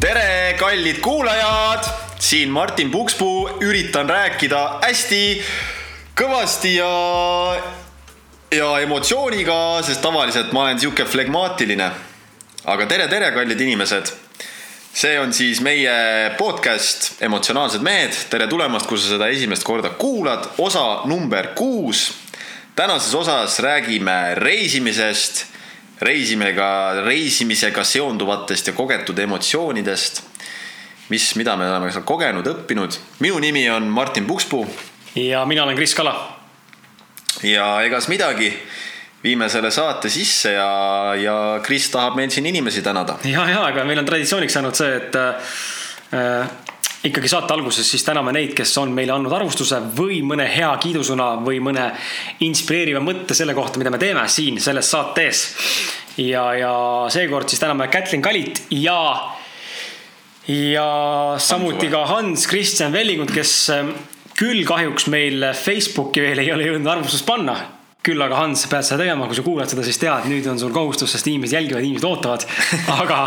tere, kallid kuulajad, siin Martin Pukspuu, üritan rääkida hästi kõvasti ja, ja emotsiooniga, sest tavaliselt ma olen sihuke flegmaatiline. aga tere, tere, kallid inimesed. see on siis meie podcast Emotsionaalsed mehed, tere tulemast, kui sa seda esimest korda kuulad, osa number kuus. tänases osas räägime reisimisest reisimega, reisimisega seonduvatest ja kogetud emotsioonidest. mis, mida me oleme seal kogenud, õppinud. minu nimi on Martin Pukspuu. ja mina olen Kris Kala. Ja egas midagi, viime selle saate sisse ja, ja Kris tahab meil siin inimesi tänada. ja, ja, aga meil on traditsiooniks saanud see, et äh, ikkagi saate alguses siis täname neid, kes on meile andnud arvustuse või mõne hea kiidusõna või mõne inspireeriva mõtte selle kohta, mida me teeme siin selles saates. ja, ja seekord siis täname Kätlin Kalit ja, ja samuti ka Hans Christian Vellingut, kes äh, küll kahjuks meil Facebooki veel ei ole jõudnud arvustust panna küll aga Hans, pead seda tegema, kui sa kuulad seda, siis tead, nüüd on sul kohustus, sest inimesed jälgivad, inimesed ootavad. aga,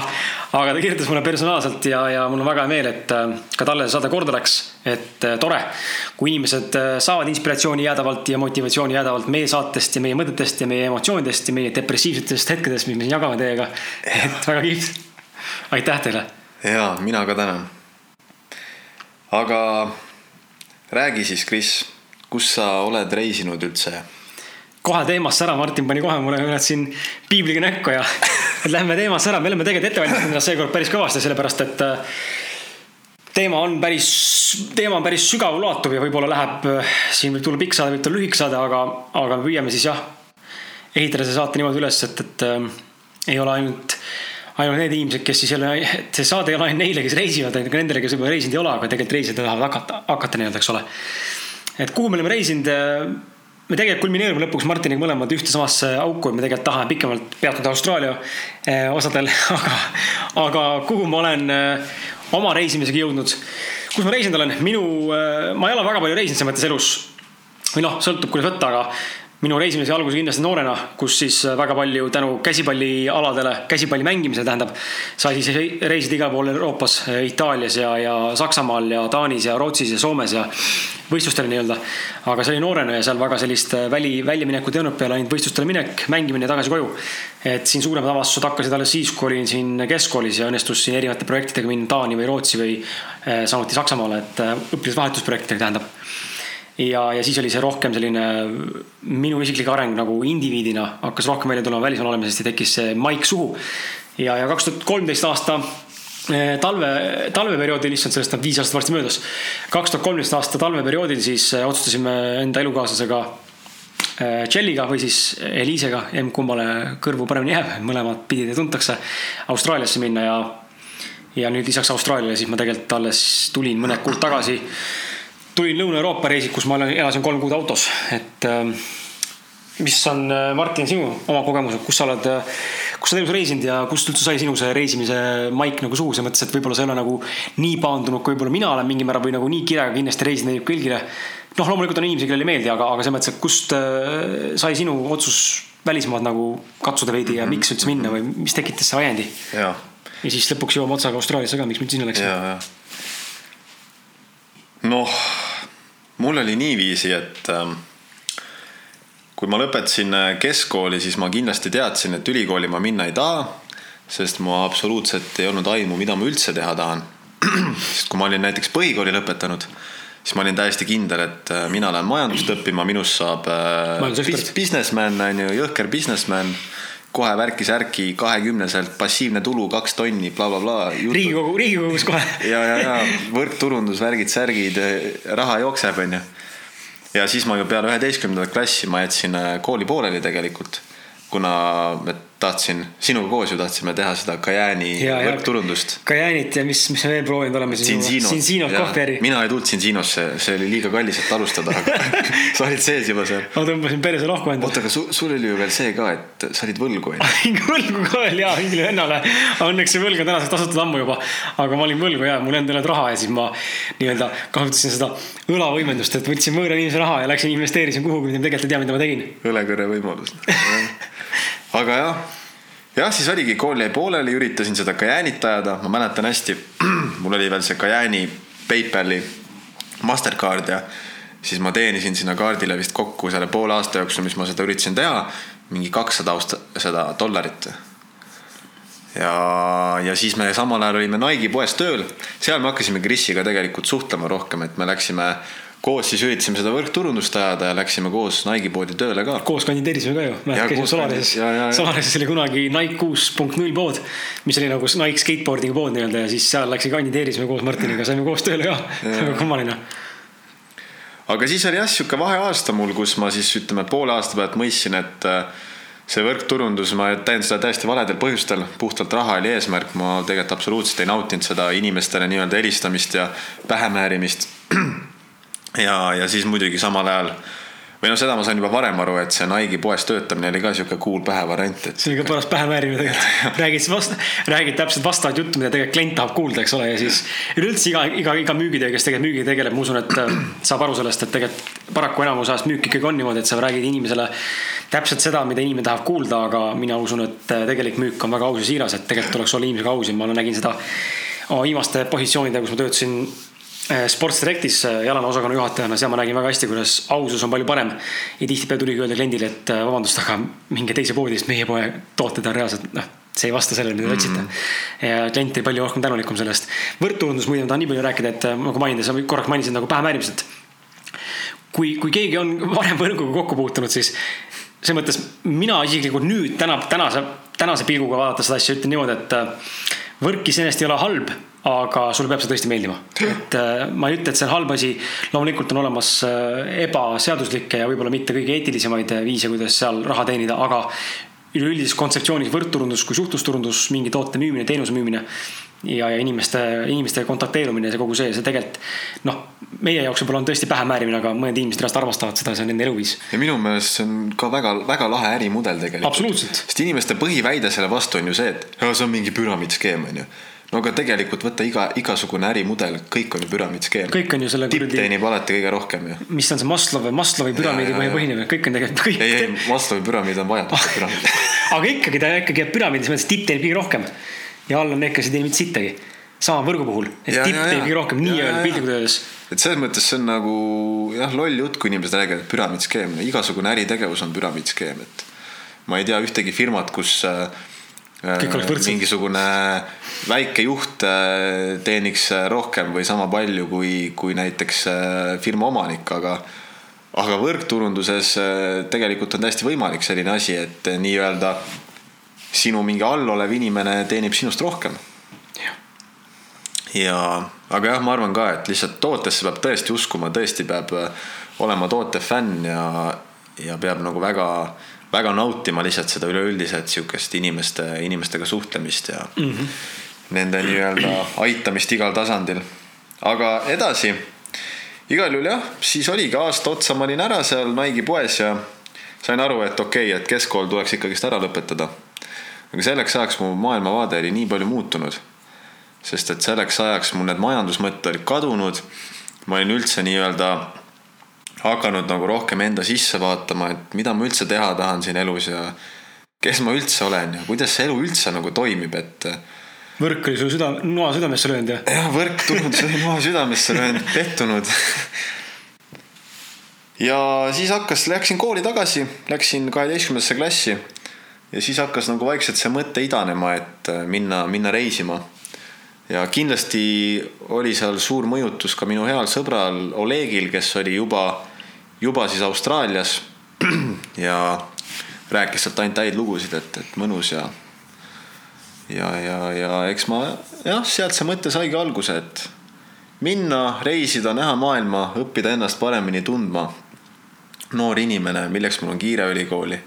aga ta kirjutas mulle personaalselt ja, ja mul on väga hea meel, et äh, ka talle see saade korda läks. et äh, tore, kui inimesed äh, saavad inspiratsiooni jäädavalt ja motivatsiooni jäädavalt meie saatest ja meie mõtetest ja meie emotsioonidest ja meie depressiivsetest hetkedest, mis me siin jagame teiega. et väga kihvt. aitäh teile. ja mina ka tänan. aga räägi siis, Kris, kus sa oled reisinud üldse? kohe teemasse ära, Martin pani kohe mulle üles siin piibliga näkku ja lähme teemasse ära, me oleme tegelikult ette valmistanud ennast seekord päris kõvasti, sellepärast et äh, teema on päris, teema on päris sügavulatuv ja võib-olla läheb, äh, siin võib tulla pikk saade, võib tulla lühike saade, aga, aga me püüame siis jah, ehitada see saate niimoodi üles, et, et äh, ei ole ainult ainult need inimesed, kes siis jälle, et see saade ei ole ainult neile, kes reisivad, ka nendele, kes võib-olla reisinud ei ole, aga tegelikult reisida tahavad hakata, hakata nii-öelda, eks ole. et kuhu me oleme reisinud me tegelikult kulmineerume lõpuks Martiniga mõlemad ühte samasse auku, et me tegelikult tahame pikemalt peatuda Austraalia eh, osadel, aga, aga kuhu ma olen eh, oma reisimisega jõudnud. kus ma reisinud olen, minu, ma ei ole väga palju reisinud selles mõttes elus. või noh, sõltub, kuidas võtta, aga minu reisimise algus kindlasti noorena, kus siis väga palju tänu käsipallialadele, käsipalli mängimisele tähendab, sai siis reisida igal pool Euroopas, Itaalias ja, ja Saksamaal ja Taanis ja Rootsis ja Soomes ja võistlustele nii-öelda. aga see oli noorena ja seal väga sellist väli, väljaminekut ei olnud peale ainult võistlustele minek, mängimine ja tagasi koju. et siin suuremad avastused hakkasid alles siis, kui olin siin keskkoolis ja õnnestus siin erinevate projektidega minna Taani või Rootsi või eh, samuti Saksamaale, et eh, õpilasvahetusprojektidega tähendab ja, ja siis oli see rohkem selline minu isiklik areng nagu indiviidina hakkas rohkem välja tulema välismaal olemisest ja tekkis see maik suhu. ja, ja kaks tuhat kolmteist aasta eh, talve, talveperioodil, issand, sellest on viis aastat varsti möödas. kaks tuhat kolmteist aasta talveperioodil siis eh, otsustasime enda elukaaslasega Tšelliga eh, või siis Eliisega, emb-kummale kõrvu paremini jääb, mõlemat pidi te tuntakse, Austraaliasse minna ja. ja nüüd lisaks Austraaliale siis ma tegelikult alles tulin mõned kuud tagasi tulin Lõuna-Euroopa reisilt, kus ma elasin kolm kuud autos, et ähm, mis on, äh, Martin, sinu oma kogemused, kus sa oled, äh, kus sa oled elus reisinud ja kust üldse sai sinu see reisimise maik nagu suhu, selles mõttes, et võib-olla sa ei ole nagu nii paandunud, kui võib-olla mina olen mingil määral või nagu nii kirega kindlasti reisida neil külgile. noh, loomulikult on inimesi, kellele ei meeldi, aga, aga selles mõttes, et kust äh, sai sinu otsus välismaad nagu katsuda veidi ja miks üldse minna või mis tekitas see ajendi? ja siis lõpuks jõuame otsaga Austraaliasse ka, miks me sinna läksime? Noh, mul oli niiviisi, et ähm, kui ma lõpetasin äh, keskkooli, siis ma kindlasti teadsin, et ülikooli ma minna ei taha, sest mul absoluutselt ei olnud aimu, mida ma üldse teha tahan. sest kui ma olin näiteks põhikooli lõpetanud, siis ma olin täiesti kindel, et äh, mina lähen majandust õppima, minust saab äh, businessman, on ju, jõhker businessman kohe värki-särki, kahekümneselt passiivne tulu kaks tonni bla, bla, blablabla. riigikogu, riigikogus kohe. ja, ja, ja võrkturundus, värgid-särgid, raha jookseb, onju. ja siis ma ju peale üheteistkümnendat klassi ma jätsin äh, kooli pooleli tegelikult, kuna et tahtsin, sinuga koos ju tahtsime teha seda ja- võrkturundust. Kajaanit ja mis, mis me veel proovinud oleme siin. Sinsinot kohveri. mina ei tulnud Sinsinosse, see oli liiga kallis, et alustada, aga sa olid sees juba seal. ma tõmbasin perse lohku endale. oota, aga sul, sul oli ju veel see ka, et sa olid võlgu, võlgu ka veel jaa, mingile vennale. Õnneks see võlg on tänaseks tasutud ammu juba. aga ma olin võlgu ja mul endal ei olnud raha ja siis ma nii-öelda kasutasin seda õlavõimendust, et võtsin võõra inimese raha ja läksin investeerisin kuhugi, mida ma tegelikult ei tea, mida ma tegin. õlekõrre võimalus. aga jah, jah, siis oligi, kool jäi pooleli, üritasin seda Kajaanit ajada, ma mäletan hästi, mul oli veel see Kajaani PayPali Mastercard ja siis ma teenisin sinna kaardile vist kokku selle poole aasta jooksul, mis ma seda üritasin teha, mingi kakssada seda dollarit. ja, ja siis me samal ajal olime Nike'i poes tööl, seal me hakkasime Krisiga tegelikult suhtlema rohkem, et me läksime koos siis üritasime seda võrkturundust ajada ja läksime koos Nike'i poodi tööle ka. koos kandideerisime ka ju. Käisime Solarises. Solarises oli kunagi Nike kuus punkt null pood, mis oli nagu Nike skateboarding'i pood nii-öelda ja siis seal läksin kandideerisime koos Martiniga, saime koos tööle ka. väga kummaline. aga siis oli jah sihuke vaheaasta mul, kus ma siis ütleme poole aasta pealt mõistsin, et äh, see võrkturundus, ma teen seda täiesti valedel põhjustel, puhtalt raha oli eesmärk, ma tegelikult absoluutselt ei nautinud seda inimestele nii-öelda helistamist ja pähemäärimist. ja, ja siis muidugi samal ajal või noh, seda ma sain juba varem aru, et see Nike'i poes töötamine oli ka sihuke cool pähevariant, et see oli ka paras pähemäärimine tegelikult. räägid vast-, räägid täpselt vastavat juttu, mida tegelikult klient tahab kuulda, eks ole, ja siis üleüldse iga, iga, iga müügitöö, kes tegelikult müügiga tegeleb, ma usun, et äh, saab aru sellest, et tegelikult paraku enamus ajast müük ikkagi on niimoodi, et sa räägid inimesele täpselt seda, mida inimene tahab kuulda, aga mina usun, et äh, tegelik müük on väga aus ja siiras, et tegelikult tuleks olla inimesega aus ja ma nägin seda viimaste positsioonidega, kus ma töötasin Sports Directis äh, jalana osakonna juhatajana, seal ma nägin väga hästi, kuidas ausus on palju parem. ja tihtipeale tuligi öelda kliendile, et äh, vabandust, aga minge teise poodi, sest meie poe tooted on reaalselt, noh, see ei vasta sellele, mida te otsite. ja klient oli palju rohkem tänulikum sellest. võrkturundus muide, ma tahan nii palju rääkida, et nagu mainides, sa korraks mainisid nagu pähemäärimist, et kui, kui keegi on varem võrguga kokku puutunud, siis selles mõttes mina isiklikult nüüd täna, tänase, tänase pilguga vaadates seda asja ütlen niimoodi, et võrk iseenesest ei ole halb, aga sulle peab see tõesti meeldima. et äh, ma ei ütle, et see on halb asi, loomulikult on olemas äh, ebaseaduslikke ja võib-olla mitte kõige eetilisemaid äh, viise, kuidas seal raha teenida, aga üleüldises kontseptsioonis võrkturundus kui suhtlusturundus, mingi toote müümine, teenuse müümine ja, ja inimeste, inimestega kontakteerumine, see kogu see, see tegelikult noh, meie jaoks võib-olla on tõesti pähemäärimine, aga mõned inimesed reaalselt armastavad seda, see on nende eluviis. ja minu meelest see on ka väga-väga lahe ärimudel tegelikult. Sest inimeste põhiväide selle vastu on ju see, et "Ja, see on mingi püramiidskeem onju. no aga tegelikult võtta iga, igasugune ärimudel, kõik on ju püramiidskeem. kõik on ju selle tipp kuradi, teenib alati kõige rohkem ju. mis on see Maslowi, Maslowi püramiidi jaa. põhipõhine, kõik on tegelikult kõik. ei, ei, Maslowi püramiid on vajaduste püramiid. aga ikkagi ta ikkagi jääb püramiidis, mõttes tipp teenib kõige rohkem. Ja all on ikka see teenib mitte sittagi. sama võrgu puhul, et Ja, tipp ja, teenib kõige rohkem nii-öelda piltlikult öeldes. et selles mõttes see on nagu jah, loll jutt, kui inimesed räägivad, et püramiidskeem, igasugune äritegevus on püramiidskeem, et ma ei tea ühtegi firmat, kus äh, mingisugune väike juht äh, teeniks äh, rohkem või sama palju kui, kui näiteks äh, firma omanik, aga aga võrkturunduses äh, tegelikult on täiesti võimalik selline asi, et nii-öelda sinu mingi all olev inimene teenib sinust rohkem ja, aga jah, ma arvan ka, et lihtsalt tootesse peab tõesti uskuma, tõesti peab äh, olema toote fänn ja, ja peab nagu väga, väga nautima lihtsalt seda üleüldiselt sihukest inimeste, inimestega suhtlemist ja mm -hmm. nende nii-öelda aitamist igal tasandil. aga edasi, igal juhul jah, siis oligi aasta otsa ma olin ära seal Nike'i poes ja sain aru, et okei okay,, et keskkool tuleks ikkagist ära lõpetada. Aga selleks ajaks mu maailmavaade oli nii palju muutunud sest et selleks ajaks mul need majandusmõtted olid kadunud. ma olin üldse nii-öelda hakanud nagu rohkem enda sisse vaatama, et mida ma üldse teha tahan siin elus ja kes ma üldse olen ja kuidas see elu üldse nagu toimib, et võrk oli sul süda, noa südamesse löönud ja. jah, võrk tulnud, maha südamesse löönud, pettunud. ja siis hakkas, läksin kooli tagasi, läksin kaheteistkümnendasse klassi ja siis hakkas nagu vaikselt see mõte idanema, et minna, minna reisima. ja kindlasti oli seal suur mõjutus ka minu heal sõbral Olegil, kes oli juba, juba siis Austraalias ja rääkis sealt ainult häid lugusid, et, et mõnus ja ja, ja, ja eks ma jah, sealt see mõte saigi alguse, et minna, reisida, näha maailma, õppida ennast paremini tundma. noor inimene, milleks mul on kiire ülikooli.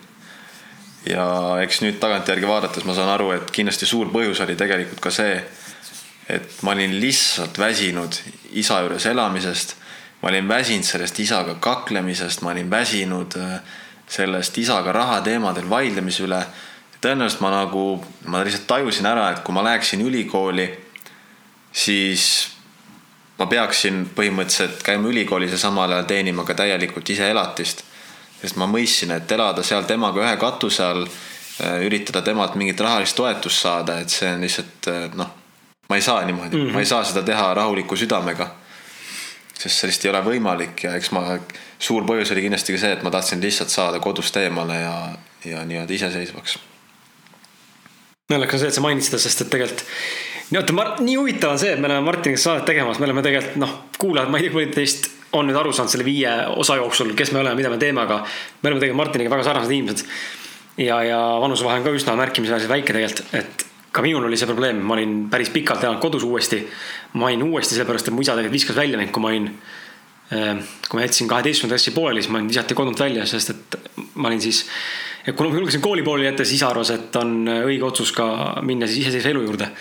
Ja eks nüüd tagantjärgi vaadates ma saan aru, et kindlasti suur põhjus oli tegelikult ka see, et ma olin lihtsalt väsinud isa juures elamisest. ma olin väsinud sellest isaga kaklemisest, ma olin väsinud äh, sellest isaga rahateemadel vaidlemise üle. tõenäoliselt ma nagu, ma lihtsalt tajusin ära, et kui ma läheksin ülikooli, siis ma peaksin põhimõtteliselt käima ülikoolis ja samal ajal teenima ka täielikult ise elatist. Sest ma mõistsin, et elada seal temaga ühe katuse all, äh, üritada temalt mingit rahalist toetust saada, et see on lihtsalt äh, noh, ma ei saa niimoodi mm, -hmm. ma ei saa seda teha rahuliku südamega. sest sellist ei ole võimalik ja eks ma, suur põhjus oli kindlasti ka see, et ma tahtsin lihtsalt saada kodust eemale ja, ja nii-öelda iseseisvaks. naljakas on see, et sa mainid seda, sest et tegelikult nii oota, nii huvitav on see, et me oleme Martiniga saadet tegemas, me oleme tegelikult noh, kuulajad, ma ei tea, kui teist on nüüd aru saanud selle viie osa jooksul, kes me oleme, mida me teeme, aga me oleme tegelikult Martiniga väga sarnased inimesed. ja, ja vanusevahe on ka üsna märkimisväärselt väike tegelikult, et ka minul oli see probleem, ma olin päris pikalt elanud kodus uuesti. ma olin uuesti sellepärast, et mu isa tegelikult viskas välja mind, kui ma olin, eh, kui ma jätsin kaheteistkümnenda klassi pooleli, siis olin visati kodunt välja, sest et ma olin siis. kuna ma julgesin kooli pooli jätta, siis isa arvas, et on õige otsus ka minna siis iseseisva elu juurde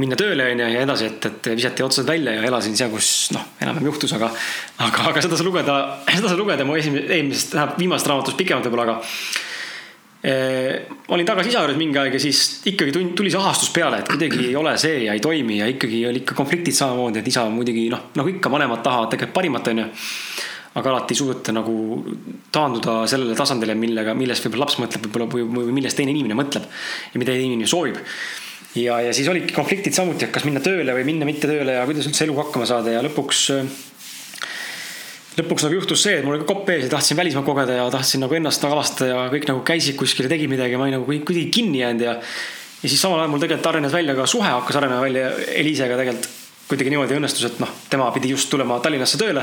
minna tööle onju ja edasi, et, et visati otsad välja ja elasin seal, kus noh, enam-vähem juhtus, aga. aga, aga seda sa lugeda, seda sa lugeda mu esimesest, eelmisest, tähendab viimasest raamatust pikemalt võib-olla, aga eh,. olin tagasi isa juures mingi aeg ja siis ikkagi tuli see ahastus peale, et kuidagi ei ole see ja ei toimi ja ikkagi oli ikka konfliktid samamoodi, et isa muidugi noh, nagu ikka vanemad tahavad tegelikult parimat onju aga alati ei suudeta nagu taanduda sellele tasandile, millega, millest võib-olla laps mõtleb võib-olla või, millest teine inimene mõtleb ja mida inimene soovib ja, ja siis olidki konfliktid samuti, et kas minna tööle või minna mitte tööle ja kuidas üldse eluga hakkama saada ja lõpuks. lõpuks nagu juhtus see, et mul oli ka kopp ees ja tahtsin välismaad kogeda ja tahtsin nagu ennast avastada ja kõik nagu käisid kuskil ja tegid midagi ja ma olin nagu kuidagi kinni jäänud ja. ja siis samal ajal mul tegelikult arenes välja ka suhe hakkas arenema välja Elisega tegelikult kuidagi niimoodi õnnestus, et noh, tema pidi just tulema Tallinnasse tööle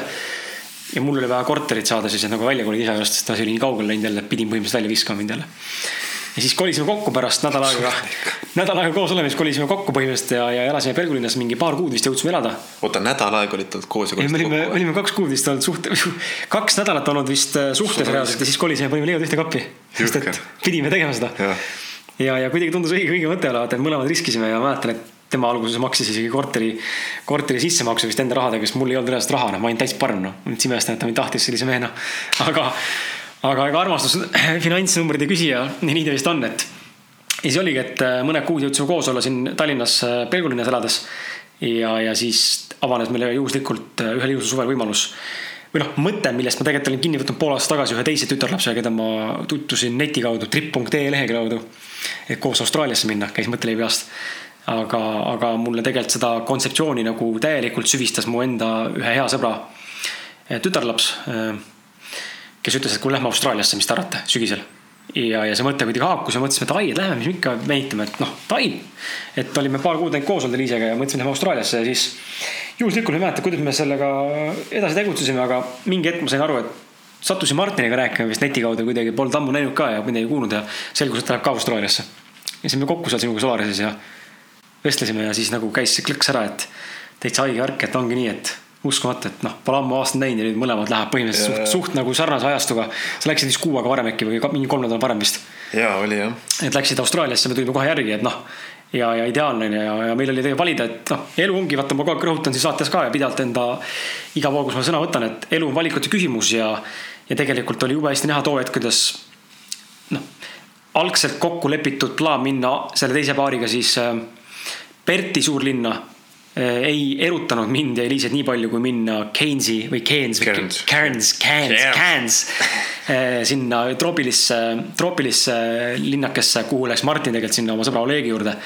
ja mul oli vaja korterit saada siis, nagu välja kolida juurest, sest ta oli nii kaugele läinud jälle, pidin põhimõtteliselt välja viskama mind jälle ja siis kolisime kokku pärast nädal aega, nädal aega koos olemist kolisime kokku põhimõtteliselt ja, ja elasime Pelgulinnas mingi paar kuud vist jõudsime elada. oota, nädal aega olite olnud koos ja kolisite kokku? me olime, olime kaks kuud vist olnud suht-, kaks nädalat olnud vist äh, suhtes reaalselt ja siis kolisime, panime leivad ühte kappi. sest et pidime tegema seda. ja, ja, ja kuidagi tundus õige, õige mõte olevat, et mõlemad riskisime ja mäletan, et tema alguses maksis isegi korteri, korteri sissemaksu vist enda rahadega, sest mul ei olnud reaalselt raha, noh, ma olin täis parm, noh. üldse imestan, et ta mind tahtis sellise mehena. aga, aga ega armastus finantsnumbrid ei küsi ja nii ta vist on, et ja siis oligi, et äh, mõned kuud jõudsime koos olla siin Tallinnas äh, Pelgulinnas elades. ja, ja siis avanes meile juhuslikult äh, ühel ilusal suvel võimalus või noh, mõte, millest ma tegelikult olin kinni võtnud pool aastat tagasi ühe teise tütarlapsega, keda ma tutvusin neti kaudu, trip.ee lehekülje kaudu. et koos Austraaliasse minna, käis mõte läbi peast. aga, aga mulle tegelikult seda kontseptsiooni nagu täielikult süvistas mu enda ühe hea sõbra tütarlaps. Kes ütles, et kuule, lähme Austraaliasse, mis te arvate, sügisel ja, ja see mõte kuidagi haakus ja mõtlesime, et ai, et lähme, mis me ikka venitame, et noh, davai. et olime paar kuud ainult koos olnud Eliisega ja mõtlesime, lähme Austraaliasse ja siis juhuslikult ei mäleta, kuidas me sellega edasi tegutsesime, aga mingi hetk ma sain aru, et sattusin Martiniga rääkima vist neti kaudu kuidagi, polnud ammu näinud ka ja midagi kuulnud ja selgus, et ta läheb ka Austraaliasse. ja siis me kokku seal sinuga Solarises ja vestlesime ja siis nagu käis see klõks ära, et täitsa haige värk, et ongi nii, et uskumatu, et noh, pole ammu aastaid näinud ja nüüd mõlemad läheb põhimõtteliselt ja, suht, suht nagu sarnase ajastuga. sa läksid vist kuu aega varem äkki või mingi kolm nädalat varem vist. ja oli jah. et läksid Austraaliasse, me tulime kohe järgi, et noh. ja, ja ideaalne on ja, ja meil oli tegelikult valida, et noh, elu ongi, vaata ma kogu aeg rõhutan siin saates ka ja pidevalt enda. iga pool, kus ma sõna võtan, et elu on valikute küsimus ja, ja tegelikult oli jube hästi näha too hetk, kuidas. noh, algselt kokku lepitud plaan minna selle teise paariga siis äh, Perti suurlinna ei erutanud mind ja Eliisat nii palju, kui minna Keynesi või Keynes või Cairns, Cairns, Cairns, äh, sinna troopilisse, troopilisse linnakesse, kuhu läks Martin tegelikult sinna oma sõbra Olegi juurde.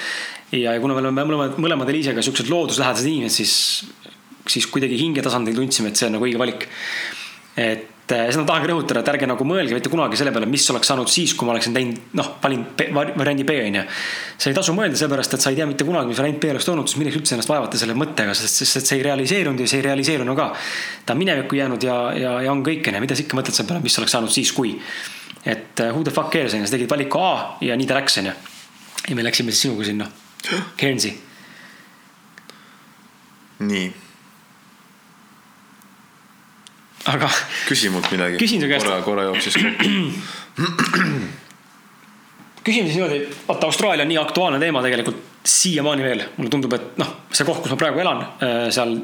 ja kuna me oleme mõlemad, mõlemad Eliisega siuksed looduslähedased inimesed, siis, siis kuidagi hingetasandil tundsime, et see on nagu õige valik. et Eh, seda tahangi rõhutada, et ärge nagu mõelge mitte kunagi selle peale, mis oleks saanud siis, kui ma oleksin teinud, noh, valinud variandi B on ju. sa ei tasu mõelda seepärast, et sa ei tea mitte kunagi, mis variant B oleks toonud, siis milleks üldse ennast vaevata selle mõttega, sest, sest see ei realiseerunud ja see ei realiseerunud ka. ta on minevikku jäänud ja, ja, ja on kõik on ju, mida sa ikka mõtled selle peale, mis oleks saanud siis, kui. et eh, who the fuck cares on ju, sa tegid valiku A ja nii ta läks on ju. ja me läksime siis sinuga sinna, Cairnsi. nii aga. küsi mult midagi. küsin su käest. korra, korra jooksis kokku küsime siis niimoodi, vaata Austraalia on nii aktuaalne teema tegelikult siiamaani veel, mulle tundub, et noh, see koht, kus ma praegu elan, seal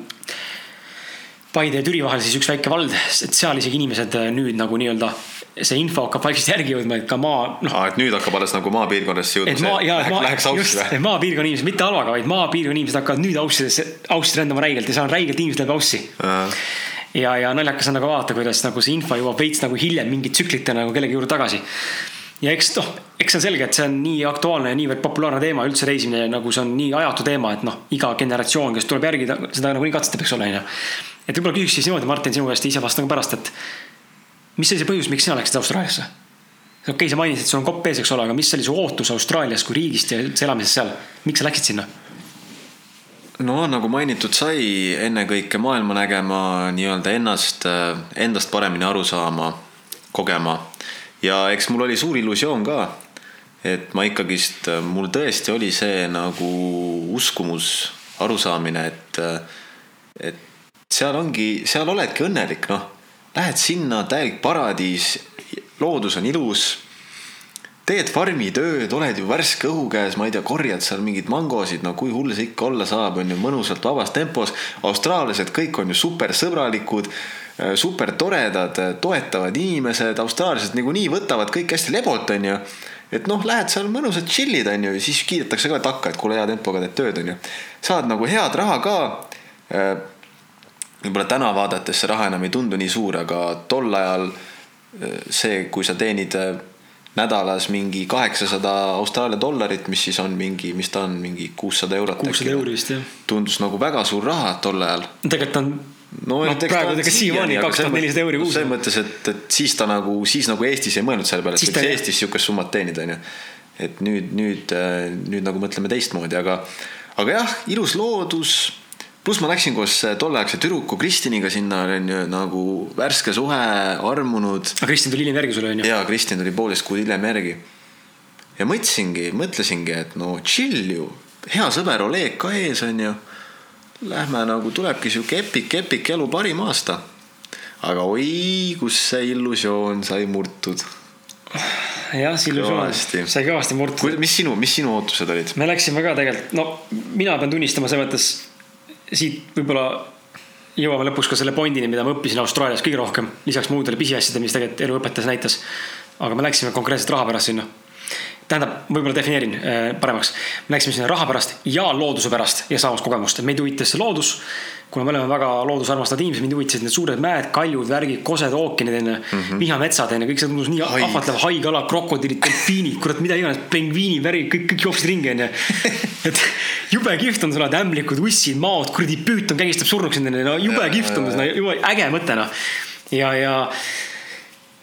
Paide ja Türi vahel siis üks väike vald, et seal isegi inimesed nüüd nagu nii-öelda see info hakkab vaikselt järgi jõudma, et ka maa, noh. et nüüd hakkab alles nagu maapiirkondadesse jõudma. et maa, jaa, et maa, just, et maapiirkonna inimesed, mitte halvaga, vaid maapiirkonna inimesed hakkavad nüüd Aussidesse, Aussi rändama räigelt ja seal on räigelt inimesed läheb Aussi. Ja, ja naljakas on nagu vaadata, kuidas nagu see info jõuab veits nagu hiljem mingi tsüklitena nagu kellegi juurde tagasi. ja eks noh, eks see on selge, et see on nii aktuaalne ja niivõrd populaarne teema üldse reisimine, nagu see on nii ajatu teema, et noh, iga generatsioon, kes tuleb järgi, seda nagunii katsetab, eks ole, onju. et võib-olla küsiks siis niimoodi, Martin, sinu käest, ise vastan ka pärast, et mis oli see põhjus, miks sina läksid Austraaliasse? okei okay,, sa mainisid, sul on kopp ees, eks ole, aga mis oli su ootus Austraalias kui riigist ja üldse elamisest seal, miks sa läksid sinna? No nagu mainitud sai, ennekõike maailma nägema, nii-öelda ennast, endast paremini aru saama, kogema. ja eks mul oli suur illusioon ka, et ma ikkagist, mul tõesti oli see nagu uskumus, arusaamine, et, et seal ongi, seal oledki õnnelik, noh Lähed sinna, täielik paradiis, loodus on ilus. Teed farmitööd, oled ju värske õhu käes, ma ei tea, korjad seal mingeid mangosid, no kui hull see ikka olla saab, on ju, mõnusalt vabas tempos. austraallased kõik on ju super sõbralikud, äh, super toredad, äh, toetavad inimesed, austraallased niikuinii võtavad kõik hästi lebot, on ju et noh, lähed seal mõnusalt chill'id, on ju, siis kiidetakse ka takka, et kuule, hea tempoga teed tööd, on ju. saad nagu head raha ka äh, võib-olla täna vaadates see raha enam ei tundu nii suur, aga tol ajal see, kui sa teenid nädalas mingi kaheksasada Austraalia dollarit, mis siis on mingi, mis ta on, mingi kuussada eurot. kuussada euri vist jah. tundus nagu väga suur raha tol ajal. tegelikult on no, no praegu tegelikult siiamaani kaks tuhat nelisada euri kuus. selles mõttes, et, et siis ta nagu, siis nagu Eestis ei mõelnud selle peale, et võiks Eestis sihukest summat teenida, onju. et nüüd, nüüd, eh, nüüd nagu mõtleme teistmoodi, aga, aga jah, ilus loodus pluss ma läksin koos äh, tolleaegse tüdruku Kristiniga sinna, on ju, nagu värske suhe, armunud. aga Kristin tuli hiljem järgi sulle, on ju? jaa, Kristin tuli poolteist kuud hiljem järgi. ja mõtlesingi, mõtlesingi, et no chill ju, hea sõber Oleg ka ees, on ju. Lähme nagu tulebki sihuke epik, epik elu parim aasta. aga oi, kus see illusioon sai murtud jah, see illusioon sai kõvasti murtud. mis sinu, mis sinu ootused olid? me läksime ka tegelikult, no mina pean tunnistama selles mõttes siit võib-olla jõuame lõpuks ka selle pointini, mida ma õppisin Austraalias kõige rohkem, lisaks muudele pisiasjadele, mis tegelikult elu õpetas, näitas. aga me läksime konkreetselt raha pärast sinna. Tähendab, võib-olla defineerin äh, paremaks. me läksime sinna raha pärast ja looduse pärast ja saamas kogemust, et meid huvitas see loodus kuna me oleme väga loodusarmastavad inimesed, mind huvitasid need suured mäed, kaljud, värgid, kosed, ookeanid onju mm -hmm., vihametsad onju, kõik see tundus nii ahvatlev, haigala, krokodillid, delfiinid, kurat, mida iganes, pingviini värvid, kõik, kõik jooksid ringi onju. et jube kihvt on, sul on ämblikud, ussid, maod, kuradi püüton kägistab surnuks endale, no jube kihvt on, jube äge mõte noh. ja, ja ja,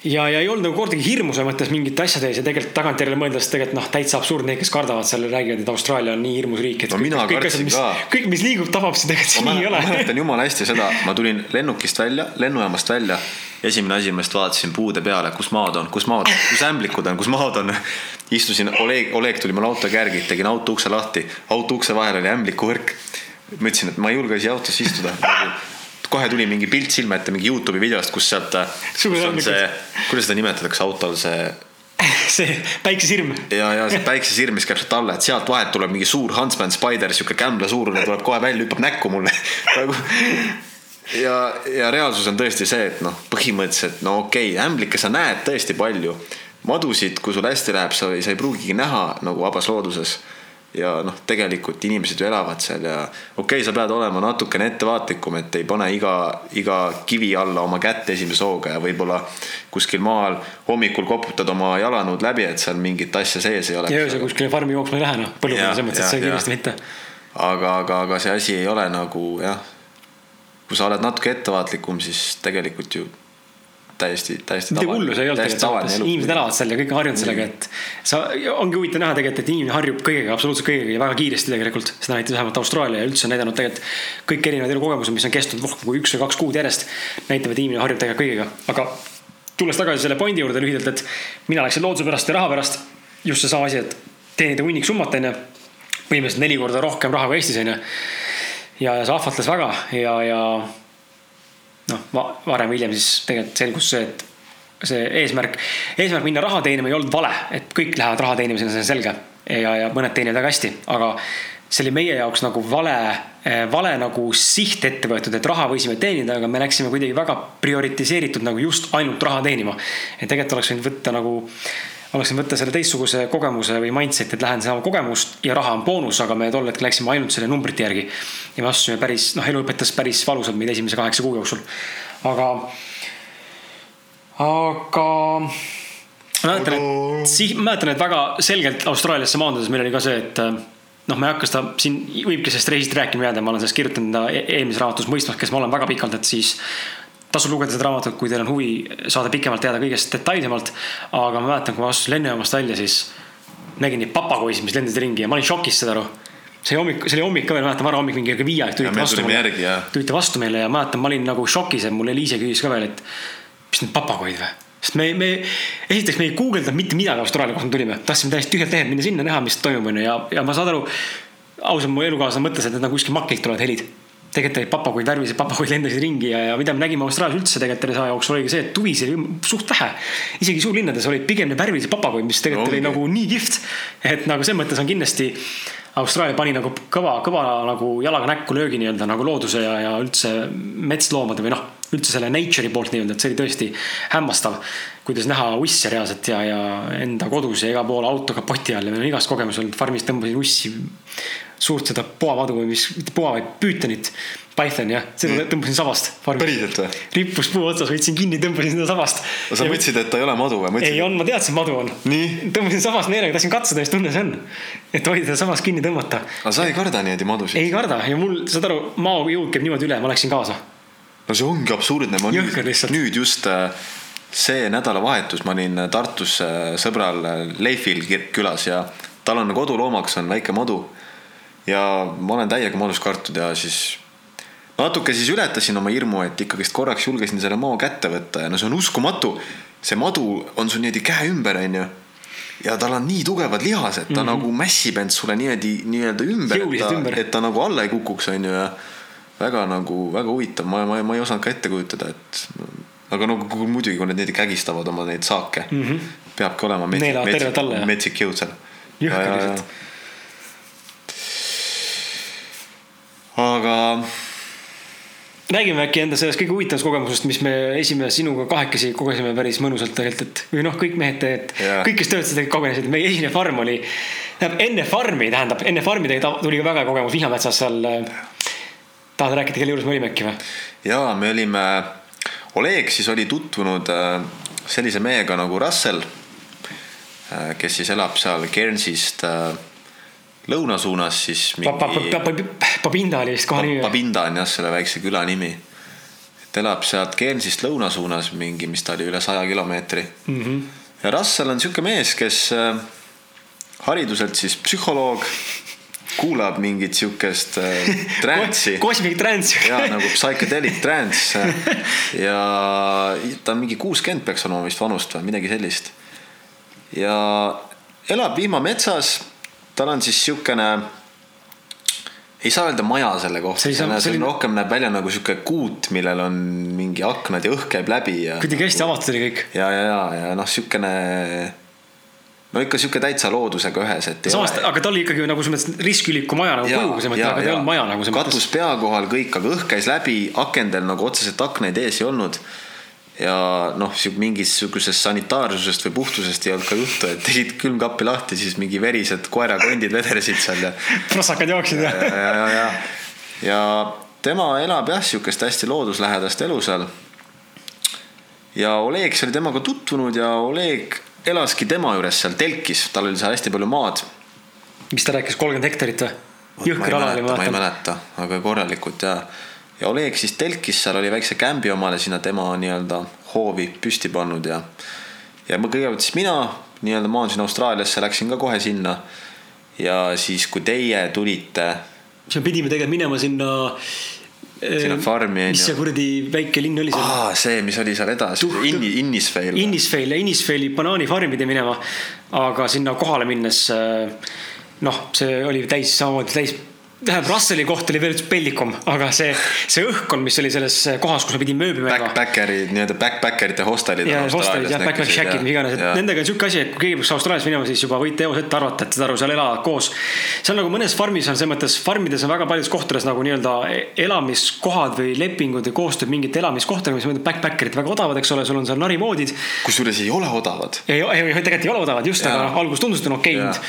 ja ei olnud nagu kordagi hirmu selles mõttes mingite asjade ees ja tegelikult tagantjärele mõeldes tegelikult noh, täitsa absurdne, need, kes kardavad seal, räägivad, et Austraalia on nii hirmus riik, et no, kõik, kõik asjad, mis, kõik, mis liigub, tabab, siis tegelikult see nii ei ole. ma mäletan jumala hästi seda, ma tulin lennukist välja, lennujaamast välja. esimene asi, ma just vaatasin puude peale, kus maad on, kus maad, kus ämblikud on, kus maad on. istusin, Oleg, Oleg tuli mul autoga järgi, tegin auto ukse lahti, auto ukse vahel oli ämblikuvõrk. ma ütlesin, et ma ei julge siia autosse istuda kohe tuli mingi pilt silme ette mingi Youtube'i videost, kus sealt, kus on see, kuidas seda nimetatakse autol, see see päiksesirm. ja, ja see päiksesirm, mis käib sealt alla, et sealt vahet tuleb mingi suur Huntsman Spider, sihuke kämbla suurune tuleb kohe välja, hüppab näkku mulle nagu ja, ja reaalsus on tõesti see, et noh, põhimõtteliselt no okei okay,, ämblikke sa näed tõesti palju. madusid, kui sul hästi läheb, sa, sa ei pruugigi näha nagu vabas looduses ja noh, tegelikult inimesed ju elavad seal ja okei okay,, sa pead olema natukene ettevaatlikum, et ei pane iga, iga kivi alla oma kätt esimese hooga ja võib-olla kuskil maal hommikul koputad oma jalanõud läbi, et seal mingit asja sees ei ole. ja öösel kuskile farmi jooksma ei lähe noh, põllu peal selles mõttes, et see kindlasti mitte. aga, aga, aga see asi ei ole nagu jah, kui sa oled natuke ettevaatlikum, siis tegelikult ju täiesti, täiesti midagi hullu see ei olnud tegelikult, inimesed elavad seal ja kõik on harjunud sellega, et sa, ongi huvitav näha tegelikult, et inimene harjub kõigega, absoluutselt kõigega ja väga kiiresti tegelikult. seda näitas vähemalt Austraalia ja üldse on näidanud tegelikult kõik erinevad elukogemused, mis on kestnud rohkem kui üks või kaks kuud järjest. näitab, et inimene harjub tegelikult kõigega, aga tulles tagasi selle pointi juurde lühidalt, et mina läksin looduse pärast ja raha pärast. just seesama asi, et teenida hunnik summat onju, põhimõtteliselt neli korda rohkem raha kui Eestis onju. ja, ja see ahvatles väga ja, ja noh, varem või hiljem siis tegelikult selgus see, et see eesmärk, eesmärk minna raha teenima ei olnud vale, et kõik lähevad raha teenimisele, see on selge. ja, ja mõned teenivad väga hästi, aga see oli meie jaoks nagu vale, vale nagu siht ette võetud, et raha võisime teenida, aga me läksime kuidagi väga prioritiseeritud nagu just ainult raha teenima. et tegelikult oleks võinud võtta nagu, oleks võinud võtta selle teistsuguse kogemuse või mindset'i, et lähen saama kogemust ja raha on boonus, aga me tol hetkel läksime ainult selle numbrite järgi. ja me astusime päris, noh, elu õpetas päris valusalt meid esimese kaheksa kuu jooksul. aga aga ma mäletan, et sih-, mäletan, et väga selgelt Austraaliasse maandudes meil oli ka see, et noh, ma ei hakka seda siin, võibki sellest reisist rääkima jääda, ma olen sellest kirjutanud enda e-, eelmises raamatus mõistmas, kes ma olen väga pikalt, et siis tasub lugeda seda raamatut, kui teil on huvi saada pikemalt teada kõigest detailsemalt. aga ma mäletan, kui ma astusin lennujaamast välja, siis nägin neid papagoisid, mis lendasid ringi ja ma olin šokis, saad aru see hommik, see oli hommik ka veel, mäletan varahommik mingi kell viie aeg tulite vastu mulle. tulite vastu meile ja mäletan, ma olin nagu šokis, et mul Eliise küsis ka veel, et mis need papagoid või? sest me, me, esiteks me ei guugeldanud mitte midagi Austraalia kohta tulime, tahtsime täiesti tühjalt lehelt minna sinna, näha, mis toimub, onju, ja, ja ma saan aru. ausalt, mu elukaaslane mõtles, et need nagu kuskil makilt tulevad helid. Tegelikult olid papagoid, värvilised papagoid lendasid ringi ja, ja mida me nägime Austraalias üldse tegelikult terve aja jooksul oligi see, et tuvisid suht vähe. isegi suurlinnades olid pigem need värvilised papagoid, mis tegelikult no, oli nagu nii kihvt. et nagu selles mõttes on kindlasti Austraalia pani nagu kõva, kõva nagu jalaga näkku löögi nii-öelda nagu looduse ja, ja üldse metsloomade või noh üldse selle nature'i poolt nii-öelda, et see oli tõesti hämmastav. kuidas näha usse reaalselt ja, ja enda kodus ja igal pool auto kapoti all ja meil on igast kogemus olnud, farmis tõmbasin ussi. Suurt seda poamadu või mis, mitte poa, vaid püütonit. Python jah, seda mm. tõmbasin sabast. päriselt või? rippus puu otsas, võtsin kinni, tõmbasin seda sabast. sa ja mõtlesid, et ta ei ole madu või? ei on, ma teadsin, et madu on. tõmbasin sabast meelega, tahtsin katsuda, mis tunne see on. et hoida seda sabast kinni tõmmata. aga sa ei karda niimoodi madusid? ei karda ja mul, saad aru, maojõud käib niimoodi üle, ma läksin kaasa no see ongi absurdne, ma Jõhker nüüd, nüüd just äh, see nädalavahetus ma olin Tartus äh, sõbral äh, Leifil külas ja tal on koduloomaks on väike madu. Ja ma olen täiega madus kartud ja siis natuke siis ületasin oma hirmu, et ikkagist korraks julgesin selle mao kätte võtta ja no see on uskumatu. see madu on sul niimoodi käe ümber, onju. ja tal on nii tugevad lihased, ta mm -hmm. nagu mässib end sulle niimoodi nii-öelda ümber, et ta, et ta nagu alla ei kukuks, onju ja väga nagu, väga huvitav, ma, ma, ma ei osanud ka ette kujutada, et aga no muidugi, kui nad neid kägistavad oma neid saake mm, -hmm. peabki olema metsik, metsik, metsik jõud seal. Aga. räägime äkki enda sellest kõige huvitavast kogemusest, mis me esimene sinuga kahekesi kogesime päris mõnusalt tegelikult, et või noh, kõik mehed, et kõik, kes töötasid, kogenesid, meie esimene farm oli. tähendab enne farmi, tähendab enne farmi tuli ka väga kogemus Vihnametsas seal tahad rääkida, kelle juures me olime äkki või? jaa, me olime, Oleg siis oli tutvunud äh, sellise mehega nagu Russell, äh, kes siis elab seal Guernsey'st äh, lõuna suunas siis mingi.... Papinda oli vist koha nimi. Papinda on jah, selle väikse küla nimi. et elab sealt Guernsey'st lõuna suunas mingi, mis ta oli, üle saja kilomeetri mm. -hmm. ja Russell on sihuke mees, kes hariduselt siis psühholoog kuulab mingit siukest äh, trance'i Cosmic trance. ja nagu psychedelic trance ja ta on mingi kuuskümmend peaks olema vist vanust või midagi sellist. ja elab vihmametsas, tal on siis siukene ei saa öelda maja selle kohta, see, see, see on rohkem näeb välja nagu sihuke kuut, millel on mingi aknad ja õhk käib läbi ja. kuidagi hästi avatud oli kõik. ja, ja, ja, ja noh, siukene no ikka sihuke täitsa loodusega ühes, et. samas, aga ta oli ikkagi nagu selles mõttes risküliku maja nagu kujuga, selles mõttes, aga ta ei olnud maja nagu selles mõttes. katus pea kohal kõik, aga õhk käis läbi, akendel nagu otseselt aknaid ees ei olnud. Ja noh, mingisugusest sanitaarsusest või puhtusest ei olnud ka juttu, et tegid külmkappi lahti, siis mingi verised koerakondid vedelesid seal ja. prossakad jooksid ja, ja, ja, ja, ja, ja tema elab jah, sihukest hästi looduslähedast elu seal. ja Oleg oli temaga tutvunud ja Oleg elaski tema juures seal telkis, tal oli seal hästi palju maad. mis ta rääkis, kolmkümmend hektarit või? jõhker ala oli, ma mäletan. ma ei mäleta, aga korralikult ja. Ja Oleg siis telkis, seal oli väikse kämbi omale sinna tema nii-öelda hoovi püsti pannud ja. ja ma kõigepealt siis mina nii-öelda maandusin Austraaliasse, läksin ka kohe sinna. ja siis, kui teie tulite. siis me pidime tegelikult minema sinna sinna ehm, farmi on ju. mis see kuradi väike linn oli seal? aa, see, mis oli seal edasi, Inni, Innisfail. Innisfail ja Innisfaili banaanifarmi pidi minema. aga sinna kohale minnes, äh, noh, see oli täis, samamoodi täis tähendab Russelli koht oli veel pellikum, aga see, see õhkkond, mis oli selles kohas, kus me pidime ööbima. Backpackerid, nii-öelda backpackerite hostelid. ja hostelid jah, backpack shack'id, mis iganes, et nendega on sihuke asi, et kui keegi peaks Austraalias minema, siis juba võite eos ette arvata, et saad aru, seal elavad koos. seal nagu mõnes farmis on selles mõttes, farmides on väga paljudes kohtades nagu nii-öelda elamiskohad või lepingud ja koostööd mingite elamiskohtadega, mis on backpackerid väga odavad, eks ole, sul on seal narivoodid. kusjuures ei ole odavad. ei, ei, tegelikult ei ole odavad, just, aga alguses tundus, et on okei hind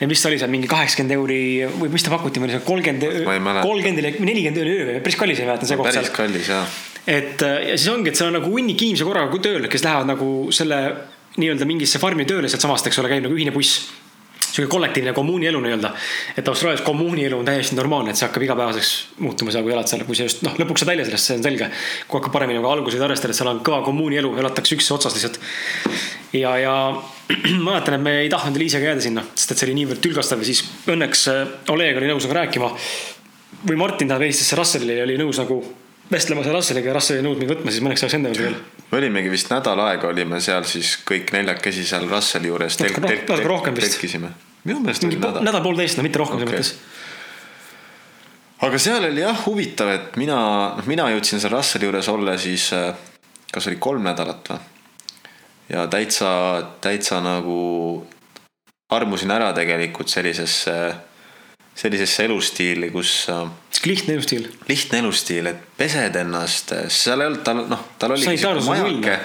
ja mis ta oli seal mingi kaheksakümmend euri või mis ta pakuti meile seal kolmkümmend, kolmkümmend või nelikümmend euri päris kallis ei mäleta see koht seal. päris kallis jah. et ja siis ongi, et seal on nagu hunnik inimesi korraga tööl, kes lähevad nagu selle nii-öelda mingisse farmi tööle sealtsamast, eks ole, käib nagu ühine buss sihuke kollektiivne kommuunielu nii-öelda. et Austraalias kommuunielu on täiesti normaalne, et see hakkab igapäevaseks muutuma seal, kui elad seal, kui sa just noh, lõpuks saad välja sellest, see on selge. kui hakkab paremini, aga alguses arvestada, et seal on kõva kommuunielu, elatakse üksteise otsas lihtsalt. Ja, ja ma mäletan, et me ei tahtnud Liisega jääda sinna, sest et see oli niivõrd tülgastav ja siis õnneks äh, Oleg oli nõus nagu rääkima. või Martin tähendab helistas Russellile ja oli nõus nagu vestlema seal Russeliga ja Russell ei nõudnud mind võtma, siis mõneks ajaks enda juurde veel. me olimegi vist nädal aega olime seal siis kõik neljakesi seal Russeli juures. natuke rohkem vist. minu meelest oli nädal. nädal-poolteist, no mitte rohkem okay. selles mõttes. aga seal oli jah huvitav, et mina, noh, mina jõudsin seal Russeli juures olla siis, äh, kas oli kolm nädalat või? Ja täitsa, täitsa nagu armusin ära tegelikult sellisesse sellisesse elustiili, kus. Äh, lihtne elustiil. lihtne elustiil, et pesed ennast, seal ei olnud, tal noh, tal oli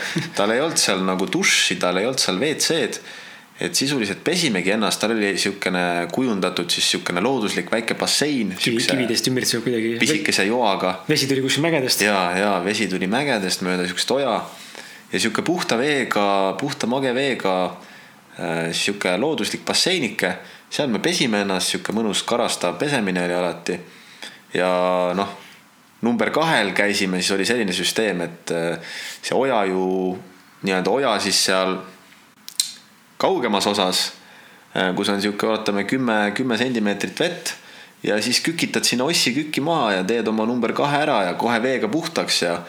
tal ei olnud seal nagu duši, tal ei olnud seal WC-d. et sisuliselt pesimegi ennast, tal oli siukene kujundatud siis siukene looduslik väike bassein. kividest ümbritsev kuidagi. pisikese joaga. vesi tuli kuskil mägedest. ja, ja vesi tuli mägedest mööda siukest oja ja sihuke puhta veega, puhta mage veega äh, sihuke looduslik basseinike seal me pesime ennast, sihuke mõnus karastav pesemine oli alati. ja noh, number kahel käisime, siis oli selline süsteem, et äh, see oja ju nii-öelda oja siis seal kaugemas osas, äh, kus on sihuke, oletame kümme, kümme sentimeetrit vett ja siis kükitad sinna ossi kükki maha ja teed oma number kahe ära ja kohe veega puhtaks ja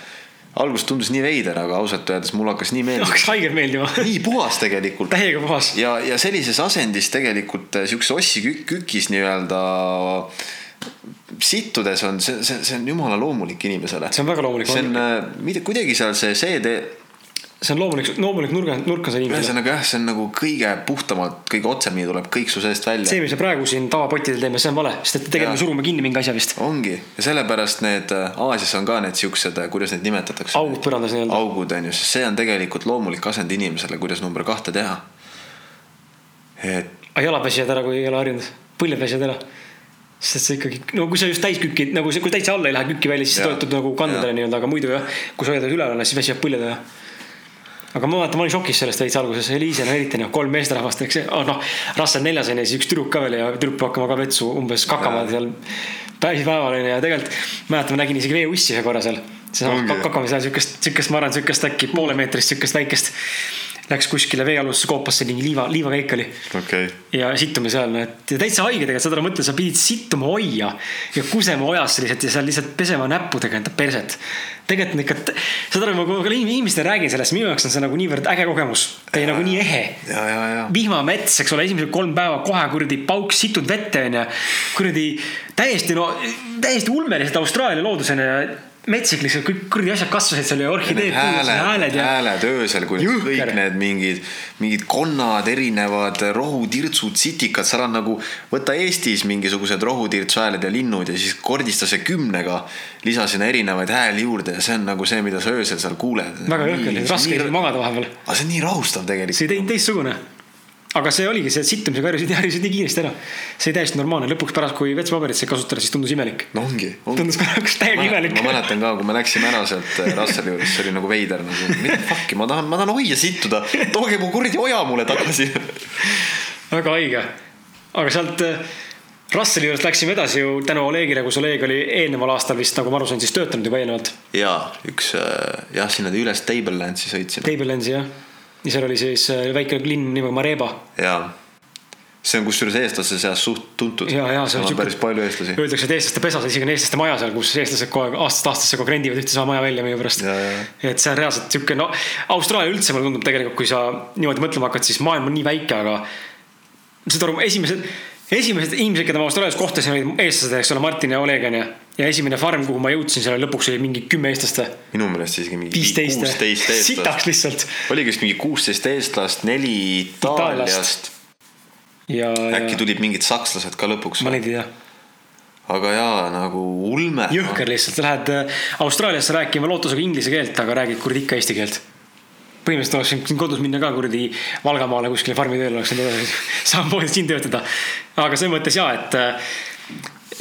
alguses tundus nii veider, aga ausalt öeldes mulle hakkas nii meeldima. hakkas haigelt meeldima nii puhas tegelikult. täiega puhas. ja, ja sellises asendis tegelikult eh, siukse ossi kük kükis nii-öelda sittudes on see, see, see on jumala loomulik inimesele. see on väga loomulik. see on, eh, kuidagi seal see CD see on loomulik, loomulik nurga, nurk on see inimesele. ühesõnaga jah, see on nagu kõige puhtamalt, kõige otsemini tuleb kõik su seest välja. see, mis me praegu siin tavapottidel teeme, see on vale, sest et tegelikult me surume kinni mingi asja vist. ongi ja sellepärast need äh, Aasias on ka need siuksed, äh, kuidas neid nimetatakse. augud põrandas nii-öelda. augud on ju, sest see on tegelikult loomulik asend inimesele, kuidas number kahte teha. et. aga jalad väsivad ära, kui ei ole harjunud, põlved väsivad ära sest see ikkagi, no kui sa just täiskükki nagu kui täitsa alla ei lähe kükki välja, siis toetud nagu kandadele nii-öelda, aga muidu jah, kui sa hoiad üleval, siis väsivad põlved ära aga ma mäletan, ma olin šokis sellest veits alguses, Eliise no eriti noh, kolm meesterahvast, eks oh, noh, Russell neljas on ja siis üks tüdruk ka veel ja tüdruk peab hakkama ka vetsu umbes kakama seal päeval onju ja tegelikult mäletan, ma nägin isegi veeussi ühe korra seal. seesama kakame seal siukest, siukest, ma arvan, siukest äkki poolemeetrist siukest väikest läks kuskile veealusesse koopasse, mingi liiva, liivakäik oli okay.. ja sittume seal, no et ja täitsa haige tegelikult, saad aru, mõtle, sa pidid sittuma hoia ja kusema ojasse lihtsalt ja seal lihtsalt pesema näppudega enda perset. tegelikult on ikka, saad aru, ma ka inimestele räägin sellest, minu jaoks on see nagu niivõrd äge kogemus. ta oli nagu nii ehe. vihmamets, eks ole, esimesed kolm päeva kohe kuradi pauk, situd vette onju. kuradi täiesti no, täiesti ulmelised Austraalia loodusena ja metsik lihtsalt kõik kuradi asjad kasvasid seal ja orhideed. hääled, hääled, ja... hääled öösel, kui Jõhker. kõik need mingid, mingid konnad, erinevad rohutirtsud, sitikad, seal on nagu. võta Eestis mingisugused rohutirtsu hääled ja linnud ja siis kordista see kümnega. lisa sinna erinevaid hääli juurde ja see on nagu see, mida sa öösel seal kuuled. väga jõhker, raske isegi magada vahepeal. aga see on nii rahustav tegelikult. see on teistsugune aga see oligi, see sittumisega harjusid, harjusid nii kiiresti ära. see oli täiesti normaalne, lõpuks pärast, kui WC-paberit sai kasutada, siis tundus imelik. no ongi, ongi.. tundus korraks täiega imelik. ma mäletan ka, kui me läksime ära sealt äh, Russeli juurest, see oli nagu veider nagu, mida fuck'i, ma tahan, ma tahan hoia sittuda, tooge mu kuradi oja mulle tagasi väga haige, aga sealt äh, Russeli juurest läksime edasi ju tänu Olegile, kus Oleg oli eelneval aastal vist, nagu ma aru sain, siis töötanud juba eelnevalt. ja, üks äh, jah, sinna üles Tablelandsi sõitsime. Tablelandsi jah ja seal oli siis äh, väike linn nimega Mareba. jaa see on kusjuures eestlaste seas suht tuntud. ja, ja seal on päris palju eestlasi. Öeldakse, et eestlaste pesas, isegi on eestlaste maja seal, kus eestlased kogu aeg aastast aastasse kogu aeg rendivad ühte sama maja välja meie pärast. et see on reaalselt sihuke, no Austraalia üldse mulle tundub tegelikult, kui sa niimoodi mõtlema hakkad, siis maailm on nii väike, aga. saad aru, esimesed, esimesed inimesed, keda ma Austraalias kohtasin, olid eestlased, eks ole, Martin ja Oleg onju. ja esimene farm, kuhu ma jõudsin, seal lõpuks oli mingi kümme eestlast minu meelest isegi mingi viisteist või? sitaks eestlast. lihtsalt. oligi vist mingi kuusteist eestlast, neli Itaaliast. ja, äkki ja tulid mingid sakslased ka lõpuks ma. neid ei tea. aga jaa, nagu ulme. jõhker lihtsalt, sa lähed äh, Austraaliasse rääkima lootusega inglise keelt, aga räägid kuradi ikka eesti keelt. Põhimõtteliselt oleks võinud kodus minna ka kuradi Valgamaale kuskile farmi tööle, oleks võinud edasi samamoodi siin töötada. aga selles mõttes jaa, et äh,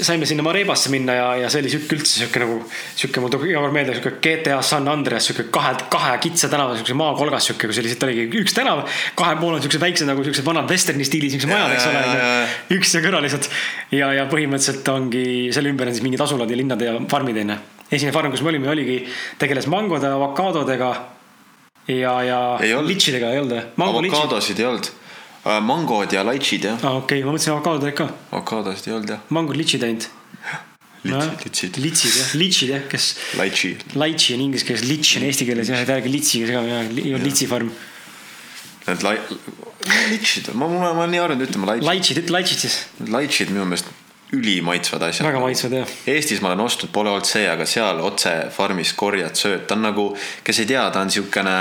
saime sinna Marebasse minna ja, ja see oli sihuke üldse sihuke nagu, sihuke mul tuleb iga kord meelde sihuke GTA San Andreas, sihuke kahe, kahe kitsa tänava siukse maakolgas sihuke, kus lihtsalt oligi üks tänav, kahe pool on siuksed väiksed nagu siuksed vanad vesterni stiilis siuksed majad, eks ole Ja, ja, ja,. üks ja kõrval lihtsalt ja, ja põhimõtteliselt ongi selle ümber on siis mingid asulad ja linnad ja farmid onju. esimene farm, kus me olime, oligi, tegeles mangode, avokaadodega ja, ja litšidega ei olnud või? avokaadosid ei olnud. mangod ja laitšid jah, aa okei okay,, ma mõtlesin avokaadod olid ka, avokaadosid ei olnud jah. mangod litšid ainult. litsid, litsid, litsid jah, litšid jah, kes, laitši. laitši on inglise keeles, litš on eesti keeles jah, ei räägi litsiga segama, ei olnud litsifarm. Need lai-, litšid, ma, ma, ma olen nii harjunud ütlema laitšid. laitšid, ütle laitšid siis, laitšid minu meelest ülimaitsvad asjad. väga maitsvad jah. Eestis ma olen ostnud, pole olnud see, aga seal otse farmis korjad sööd, ta on nagu, kes ei tea, ta on siukene,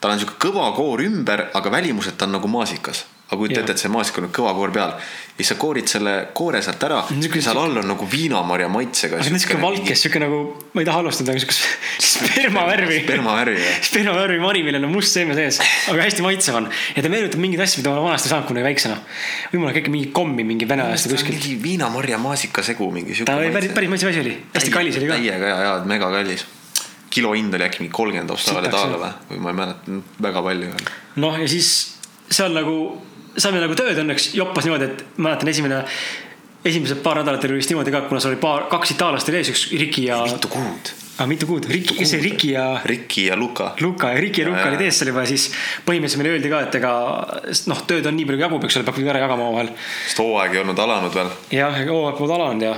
tal on siuke kõva koor ümber, aga välimuselt ta on nagu maasikas. Aga kujuta ette, et see maasik on kõva koor peal ja siis sa koorid selle koore sealt ära ja seal all on nagu viinamarja maitsega. aga niisugune valkes, sihuke nagu, ma ei taha halvustada, aga siukest spermavärvi. spermavärvi jah. spermavärvi mari, millel on must seeme sees, aga hästi maitsev on. ja ta meenutab mingeid asju, mida ma vanasti saanud kunagi väiksena. või mul on äkki mingi kommi mingi vene ajast või kuskilt. mingi viinamarja maasika segu mingi siuke. ta oli päris, päris maitsev asi oli, hästi kallis oli ka. täiega ja, ja mega kallis. kilo hind oli äkki mingi kolmkümmend Austraalia daala või, või ma ei mäleta, väga palju noh, ja siis seal nagu saime nagu tööd õnneks joppas niimoodi, et mäletan esimene, esimesed paar nädalat oli vist niimoodi ka, kuna seal oli paar, kaks itaallast oli ees, üks Riki ja, mitu kuud. ah, mitu kuud, Riki, see Riki ja Riki ja Luka. Luka ja Riki ja Luka Ja, ja. olid ees seal juba siis põhimõtteliselt meile öeldi ka, et ega noh, tööd on nii palju jagub, eks ole, peab kuidagi ära jagama omavahel. sest hooaeg ei olnud alanud veel. jah, hooaeg polnud alanud ja,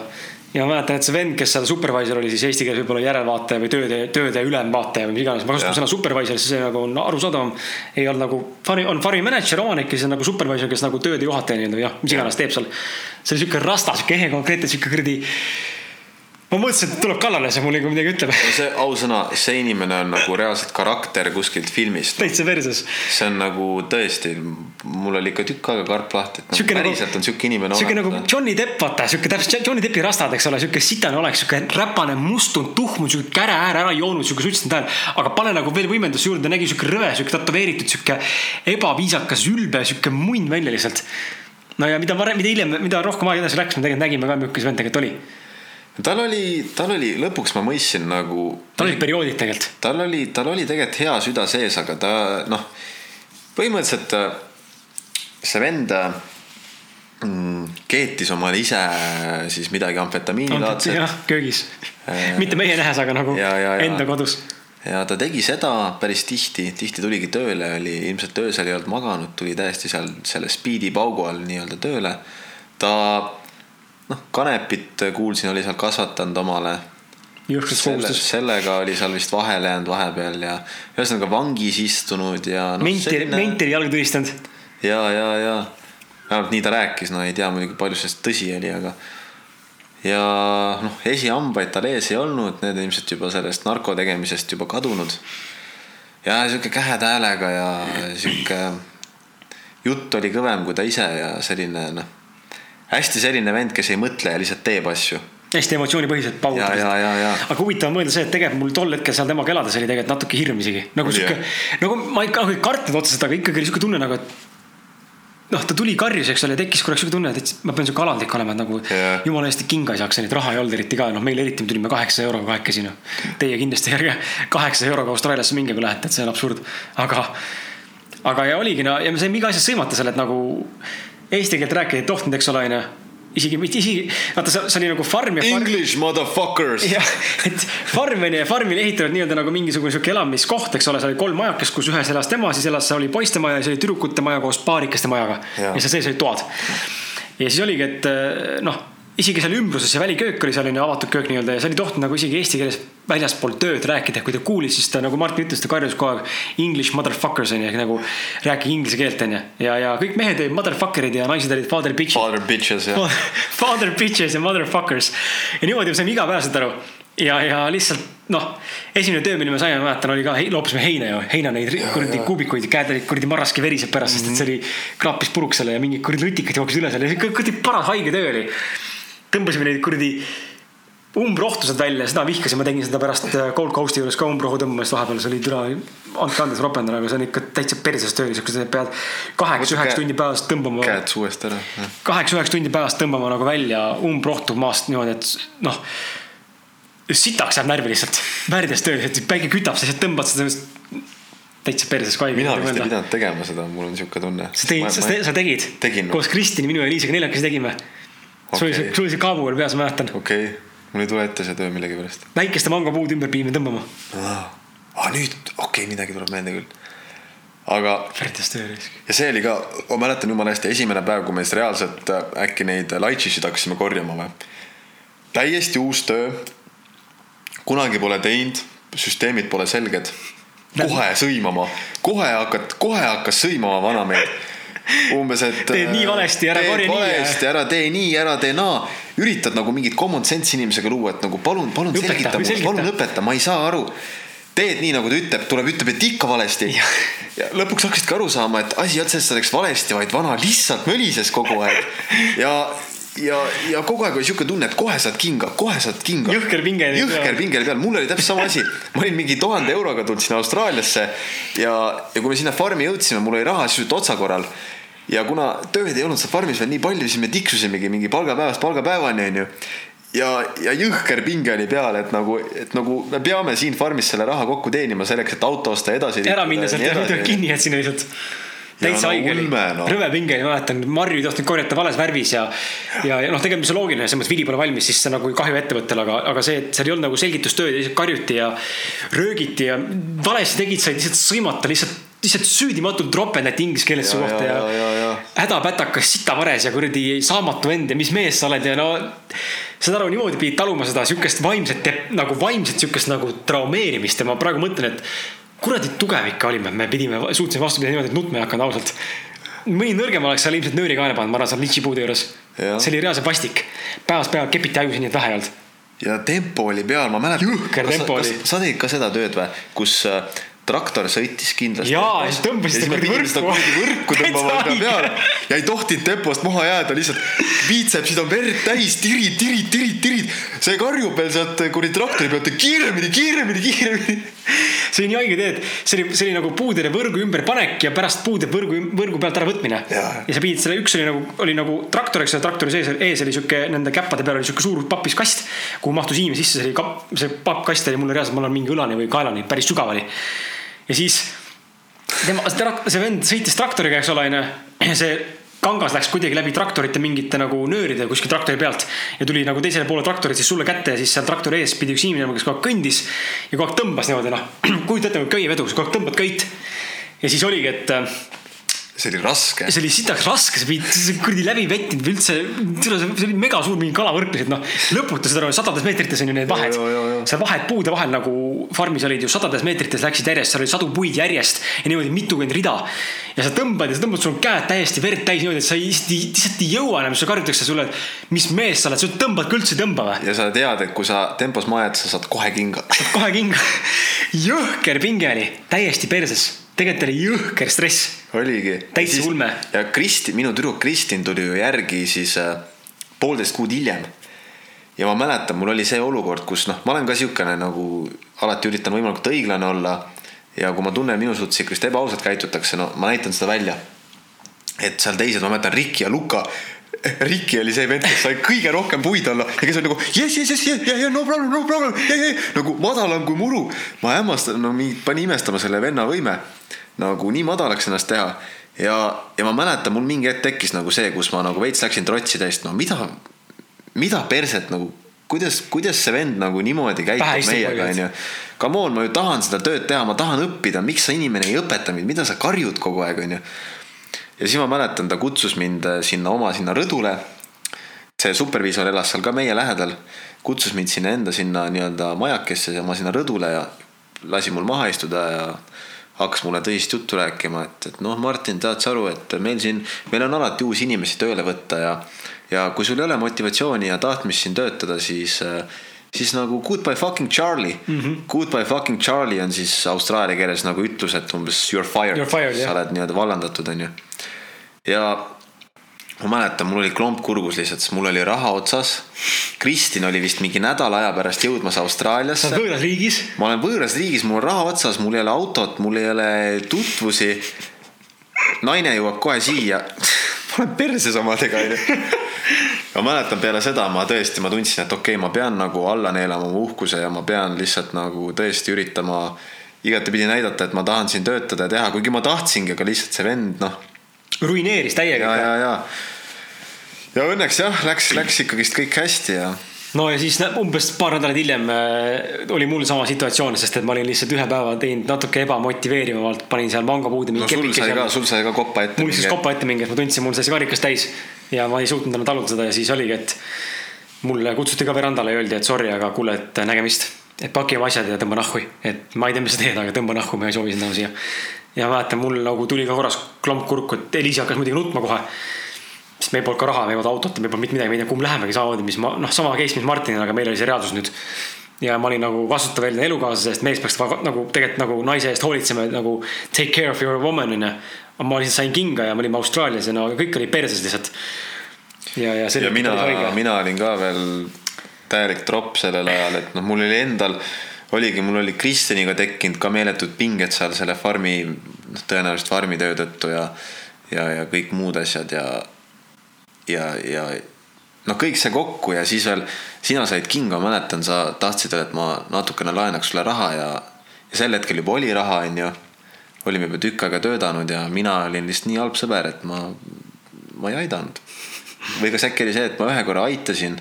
ja ma mäletan, et see vend, kes seal supervisor oli, siis eesti keeles võib-olla järelvaataja või tööde, tööde ülemvaataja või mis iganes, ma kasutan sõna supervisor, sest see nagu on arusaadavam. ei olnud nagu on farmi manager, omanik ja siis on nagu supervisor, kes nagu tööde juhataja nii-öelda jah, mis iganes teeb seal. see oli siuke rasta, siuke ehe konkreetne, siuke kuradi. Ma mõtlesin, et tuleb kallale, see mulle ikka midagi ütleb. see ausõna, see inimene on nagu reaalselt karakter kuskilt filmist. täitsa perses. see on nagu tõesti, mul oli ikka tükk aega karp lahti, et Sihuke nagu nagu- päriselt on siuke inimene siuke nagu olemas. Johnny Depp, vaata, siuke täpselt Johnny Deppi rastad, eks ole, siuke sitane oleks, siuke räpane, mustunud, tuhmunud, siuke käre äär ära joonud, siuke suitsetatud hääl. aga pane nagu veel võimenduse juurde, nägi siuke rõve, siuke tätoveeritud, siuke ebaviisakas, ülbe, siuke munn välja lihtsalt. no ja mida varem, mida hiljem, mida rohkem aega edasi läks, me tegelikult nägime ka, milline see vend tegelikult oli. Tal oli, tal oli, lõpuks ma mõistsin nagu, tal olid perioodid tegelikult. tal oli, tal oli tegelikult hea süda sees, aga ta noh, põhimõtteliselt äh, see vend äh, mm, keetis omale ise siis midagi amfetamiinilaadset jah, köögis. mitte meie nähes, aga nagu Ja, ja, ja. enda kodus. ja ta tegi seda päris tihti, tihti tuligi tööle, oli ilmselt öösel ei olnud maganud, tuli täiesti seal selle speed'i paugu all nii-öelda tööle. ta noh, kanepit kuulsin, oli seal kasvatanud omale. selle, sellega oli seal vist vahele jäänud vahepeal ja ühesõnaga vangis istunud ja no,. menti, menti oli jalga tulistanud. ja, ja, ja vähemalt nii ta rääkis, no ei tea muidugi, palju sellest tõsi oli, aga. ja noh, esihambaid tal ees ei olnud, need ilmselt juba sellest narko tegemisest juba kadunud. ja sihuke käheda häälega ja sihuke jutt oli kõvem kui ta ise ja selline noh, hästi selline vend, kes ei mõtle ja lihtsalt teeb asju. hästi emotsioonipõhiselt ja, paugutab. ja, ja, ja aga huvitav on mõelda see, et tegelikult mul tol hetkel seal temaga elades oli tegelikult natuke hirm isegi. nagu sihuke, nagu ma ikka ei kartnud otseselt, aga ikkagi oli sihuke tunne nagu, et noh, ta tuli karjus, eks ole, tekkis korraks sihuke tunne, et ma pean sihuke alandlik olema, et nagu Jah. jumala eest kinga ei saaks, neid raha ei olnud eriti ka, noh, meil eriti me tulime kaheksa euroga kahekesi, noh. Teie kindlasti ärge kaheksa euroga Austraaliasse minge, kui lähete, et see on absurd. aga, aga ja oligi no ja me saime iga asja sõimata seal, et nagu eesti keelt rääkida ei tohtinud, eks ole, onju. isegi, mitte isegi, vaata, see oli nagu farm ja farm English motherfuckers. jah, et farm on ju ja farmil ehitanud nii-öelda nagu mingisugune sihuke elamiskoht, eks ole, seal oli kolm majakest, kus ühes elas tema, siis elas, seal oli poiste maja ja siis oli tüdrukute maja koos paarikeste majaga. Ja seal sees olid toad. ja siis oligi, et noh, isegi seal ümbruses see väliköök oli selline avatud köök nii-öelda ja sa ei tohtinud nagu isegi eesti keeles väljaspool tööd rääkida, kui ta kuulis, siis ta nagu Martin ütles, ta karjus kogu aeg English motherfuckers onju, ehk nagu rääkige inglise keelt onju. ja, ja kõik mehed olid motherfucker'id ja naised olid father bitches. Father bitches jah. Father bitches ja motherfuckers ja niimoodi me saime igapäevaselt aru ja, ja lihtsalt noh, esimene töö, mille me saime, ma mäletan, oli ka, loopisime heina ju, heina neid kuradi kuubikuid, käed olid kuradi marraski verised pärast mm, -hmm. sest et see oli, kraapis puruks selle ja mingid kuradi lutikad jooksid üle selle, kuradi paras haige töö oli. Tõmbasime neid kuradi umbrohtu sealt välja, seda vihkasin, ma tegin seda pärast äh, Gold Coast'i juures ka umbrohu tõmbamist vahepeal, see oli türa, andke andeks ropendada, aga see on ikka täitsa perses töö, siukene, sa pead kaheksa-üheksa tundi päevas tõmbama. käed suust ära. kaheksa-üheksa tundi päevas tõmbama nagu välja umbrohtu maast niimoodi, et noh sitaks jääb närvi lihtsalt, väärides tööl, et päike kütab, sa lihtsalt tõmbad seda täitsa perses kaigel. mina vist ei pidanud tegema seda, mul on siuke tunne. sa tegid, sa, tegid? koos Kristini, minu ja Liisiga neljakesi tegime okay.. sul oli see, sul oli see kaabu veel peas, ma mäletan. okei okay., mul ei tule ette see töö millegipärast. väikeste mangopuud ümber pidime tõmbama ah,. Ah, nüüd, okei okay,, midagi tuleb meelde küll. aga. väärides töö risk. ja see oli ka, ma mäletan jumala hästi, esimene päev, kui me siis reaalselt äh, äkki neid laitšisid hakkasime korjama või. täiesti uus töö kunagi pole teinud, süsteemid pole selged. kohe sõimama, kohe hakkad, kohe hakkas sõimama vanamehed umbes, et. teed nii valesti, ära korja nii. valesti, ära tee nii, ära tee naa. üritad nagu mingit common sense inimesega luua, et nagu palun, palun õpeta, selgita mulle, palun õpeta, ma ei saa aru. teed nii, nagu ta ütleb, tuleb, ütleb, et ikka valesti. ja lõpuks hakkasidki aru saama, et asi ei olnud selles, et ta läks valesti, vaid vana lihtsalt mölises kogu aeg. ja ja, ja kogu aeg oli sihuke tunne, et kohe saad kinga, kohe saad kinga. jõhker pinge jõhker pinge peal, mul oli täpselt sama asi. ma olin mingi tuhande euroga tulnud sinna Austraaliasse ja, ja kui me sinna farmi jõudsime, mul oli raha sisuliselt otsakorral. Ja kuna tööd ei olnud seal farmis veel nii palju, siis me tiksusimegi mingi palgapäevast palgapäevani, onju ja, ja jõhker pinge oli peal, et nagu, et nagu me peame siin farmis selle raha kokku teenima selleks, et auto osta edasi. ära minna sealt ja muidu kinni jääd sinna lihtsalt täitsa haige oli no., rõve pinge oli, mäletan, marju ei tohtinud korjata vales värvis ja. ja, ja noh, tegelikult on loogiline, selles mõttes vili pole valmis, siis see nagu kahju ettevõttele, aga, aga see, et seal ei olnud nagu selgitustööd ja lihtsalt karjuti ja röögiti ja valesti tegid, said lihtsalt sõimata lihtsalt lihtsalt süüdimatult ropendati inglise keeles su kohta ja, ja, ja, ja. hädapätakas sitavares ja kuradi saamatu vend ja mis mees sa oled ja no. saad aru, niimoodi pidid taluma seda sihukest vaimset nagu vaimset sihukest nagu traumeerimist ja ma praegu mõtlen, et kuradi tugev ikka olime, me pidime, suutsime vastu pidada niimoodi, et nutma ei hakanud ausalt. mõni nõrgem oleks seal ilmselt nööri kaela pannud, ma arvan, seal litšipuude juures. see oli reaalselt vastik. päevast päeva kepiti ajusid, nii et vähe ei olnud. ja tempo oli peal, ma mäletan. jõhker tempo oli. sa tegid ka seda tööd või, kus äh, traktor sõitis kindlasti. jaa, ja siis tõmbasite kuradi võrku. võrku tõmbama enda peale ja ei tohtinud tempost maha jääda, lihtsalt biitsepsid on verd täis, tirid, tirid, tirid, tirid. see karjub veel sealt kuradi traktori pealt, kiiremini, kiiremini, kiiremini. see oli nii haige tee, et see oli, see oli nagu puudele võrgu ümberpanek ja pärast puude võrgu, võrgu pealt äravõtmine. ja sa pidid selle, üks oli nagu, oli nagu traktor, eks ole, traktori sees, ees oli sihuke, nende käppade peal oli sihuke suur papis kast, kuhu mahtus inimene sisse, see oli kapp, see pappkast oli mulle reaalselt, mul on mingi õlani või kaelani, päris sügav oli ja siis tema, see vend sõitis traktoriga, eks ole, onju. see kangas läks kuidagi läbi traktorite mingite nagu nööride kuskil traktori pealt ja tuli nagu teisele poole traktorit siis sulle kätte ja siis seal traktori ees pidi üks inimene, kes kogu aeg kõndis ja kogu aeg tõmbas niimoodi noh. kujuta ette, köievedu, sa kogu aeg tõmbad köit. ja siis oligi, et see oli raske. see oli sitaks raske, sa pidid kuradi läbi vettinud üldse, see oli mega suur mingi kalavõrk lihtsalt noh. lõputu, saad aru, sadades meetrites on ju need vahed. seal vahed puude vahel nagu farmis olid ju sadades meetrites läksid järjest, seal oli sadu puid järjest ja niimoodi mitukümmend rida. ja sa tõmbad ja sa tõmbad, sul on käed täiesti verd täis niimoodi, et sa ei, lihtsalt ei jõua enam, sulle karjutakse sulle, et mis mees sa oled, sa tõmbad ka üldse ei tõmba või? ja sa tead, et kui sa tempos majad, sa saad kohe kinga. saad kohe kinga jõhker pinge oli, täiesti perses tegelikult oli jõhker stress. oligi. täitsa ulme. ja Kristi, minu tüdruk Kristin tuli ju järgi siis äh, poolteist kuud hiljem. ja ma mäletan, mul oli see olukord, kus noh, ma olen ka siukene nagu alati üritan võimalikult õiglane olla. ja kui ma tunnen minu suhtes ikkagist ebaausalt käitutakse, no ma näitan seda välja. et seal teised, ma mäletan Riki ja Luka Riki oli see vend, kes sai kõige rohkem puid olla ja kes oli nagu yes, yes, yes, yeah, yeah, no problem, no problem yeah,, yeah. nagu madalam kui muru. ma hämmastan, no mind pani imestama selle venna võime nagu nii madalaks ennast teha. ja, ja ma mäletan, mul mingi hetk tekkis nagu see, kus ma nagu veits läksin trotsi täis, no mida, mida perset nagu, kuidas, kuidas see vend nagu niimoodi käitub meiega, onju. Come on, ma ju tahan seda tööd teha, ma tahan õppida, miks sa inimene ei õpeta mind, mida sa karjud kogu aeg, onju. Ja siis ma mäletan, ta kutsus mind sinna oma sinna rõdule see superviisor elas seal ka meie lähedal, kutsus mind sinna enda sinna nii-öelda majakesse ja ma sinna rõdule ja lasi mul maha istuda ja hakkas mulle tõsist juttu rääkima, et, et noh, Martin, tead sa aru, et meil siin, meil on alati uusi inimesi tööle võtta ja ja kui sul ei ole motivatsiooni ja tahtmist siin töötada, siis siis nagu goodbye fucking Charlie mm. -hmm. Goodbye fucking Charlie on siis austraalia keeles nagu ütlus, et umbes you are fired, fired, sa oled nii-öelda vallandatud, onju. Ja ma mäletan, mul oli klomp kurgus lihtsalt, sest mul oli raha otsas. Kristin oli vist mingi nädala aja pärast jõudmas Austraaliasse. sa oled võõras riigis? ma olen võõras riigis, mul on raha otsas, mul ei ole autot, mul ei ole tutvusi. naine jõuab kohe siia ma olen perses omadega onju. ma mäletan peale seda ma tõesti, ma tundsin, et okei okay,, ma pean nagu alla neelama oma uhkuse ja ma pean lihtsalt nagu tõesti üritama igatepidi näidata, et ma tahan siin töötada ja teha, kuigi ma tahtsingi, aga lihtsalt see vend noh ruineeris täiega. ja, ja, ja, ja õnneks jah, läks, läks ikkagist kõik hästi ja. no ja siis umbes paar nädalat hiljem äh, oli mul sama situatsioon, sest et ma olin lihtsalt ühe päeva teinud natuke ebamotiveerivamalt, panin seal mangopuude. no sul sai ka, sul sai ka kopa ette. mul siis kopa ette mingi, et ma tundsin, mul sai see karikas täis ja ma ei suutnud enam taluda seda ja siis oligi, et mulle kutsuti ka verandale ja öeldi, et sorry, aga kuule, et nägemist et paki oma asjad ja tõmba nahhu, et ma ei tea, mis sa teed, aga tõmba nahhu, ma ei soovi sind enam siia ja mäletan, mul nagu tuli ka korras klomp kurku, et Eliisi hakkas muidugi nutma kohe. sest meil polnud ka raha, meil polnud autot, meil polnud mitte midagi, me ei tea, kuhu me lähemegi samamoodi, mis ma, noh, sama case, mis Martinil, aga meil oli see reaalsus nüüd. ja ma olin nagu vastutav eelne elukaaslase eest, mees peaks nagu tegelikult nagu naise eest hoolitsema, nagu take care of your woman onju. aga ma lihtsalt sain kinga ja me olime Austraalias ja no kõik oli perses lihtsalt. ja, ja. ja mina, mina olin ka veel täielik tropp sellel ajal, et noh, mul oli endal oligi, mul oli Kristjaniga tekkinud ka meeletud pinged seal selle farmi, noh, tõenäoliselt farmitöö tõttu ja, ja, ja kõik muud asjad ja, ja, ja noh, kõik see kokku ja siis veel sina said kinga, mäletan, sa tahtsid, et ma natukene laenaks sulle raha ja, ja sel hetkel juba oli raha, onju. olime juba tükk aega töötanud ja mina olin lihtsalt nii halb sõber, et ma, ma ei aidanud. või kas äkki oli see, et ma ühe korra aitasin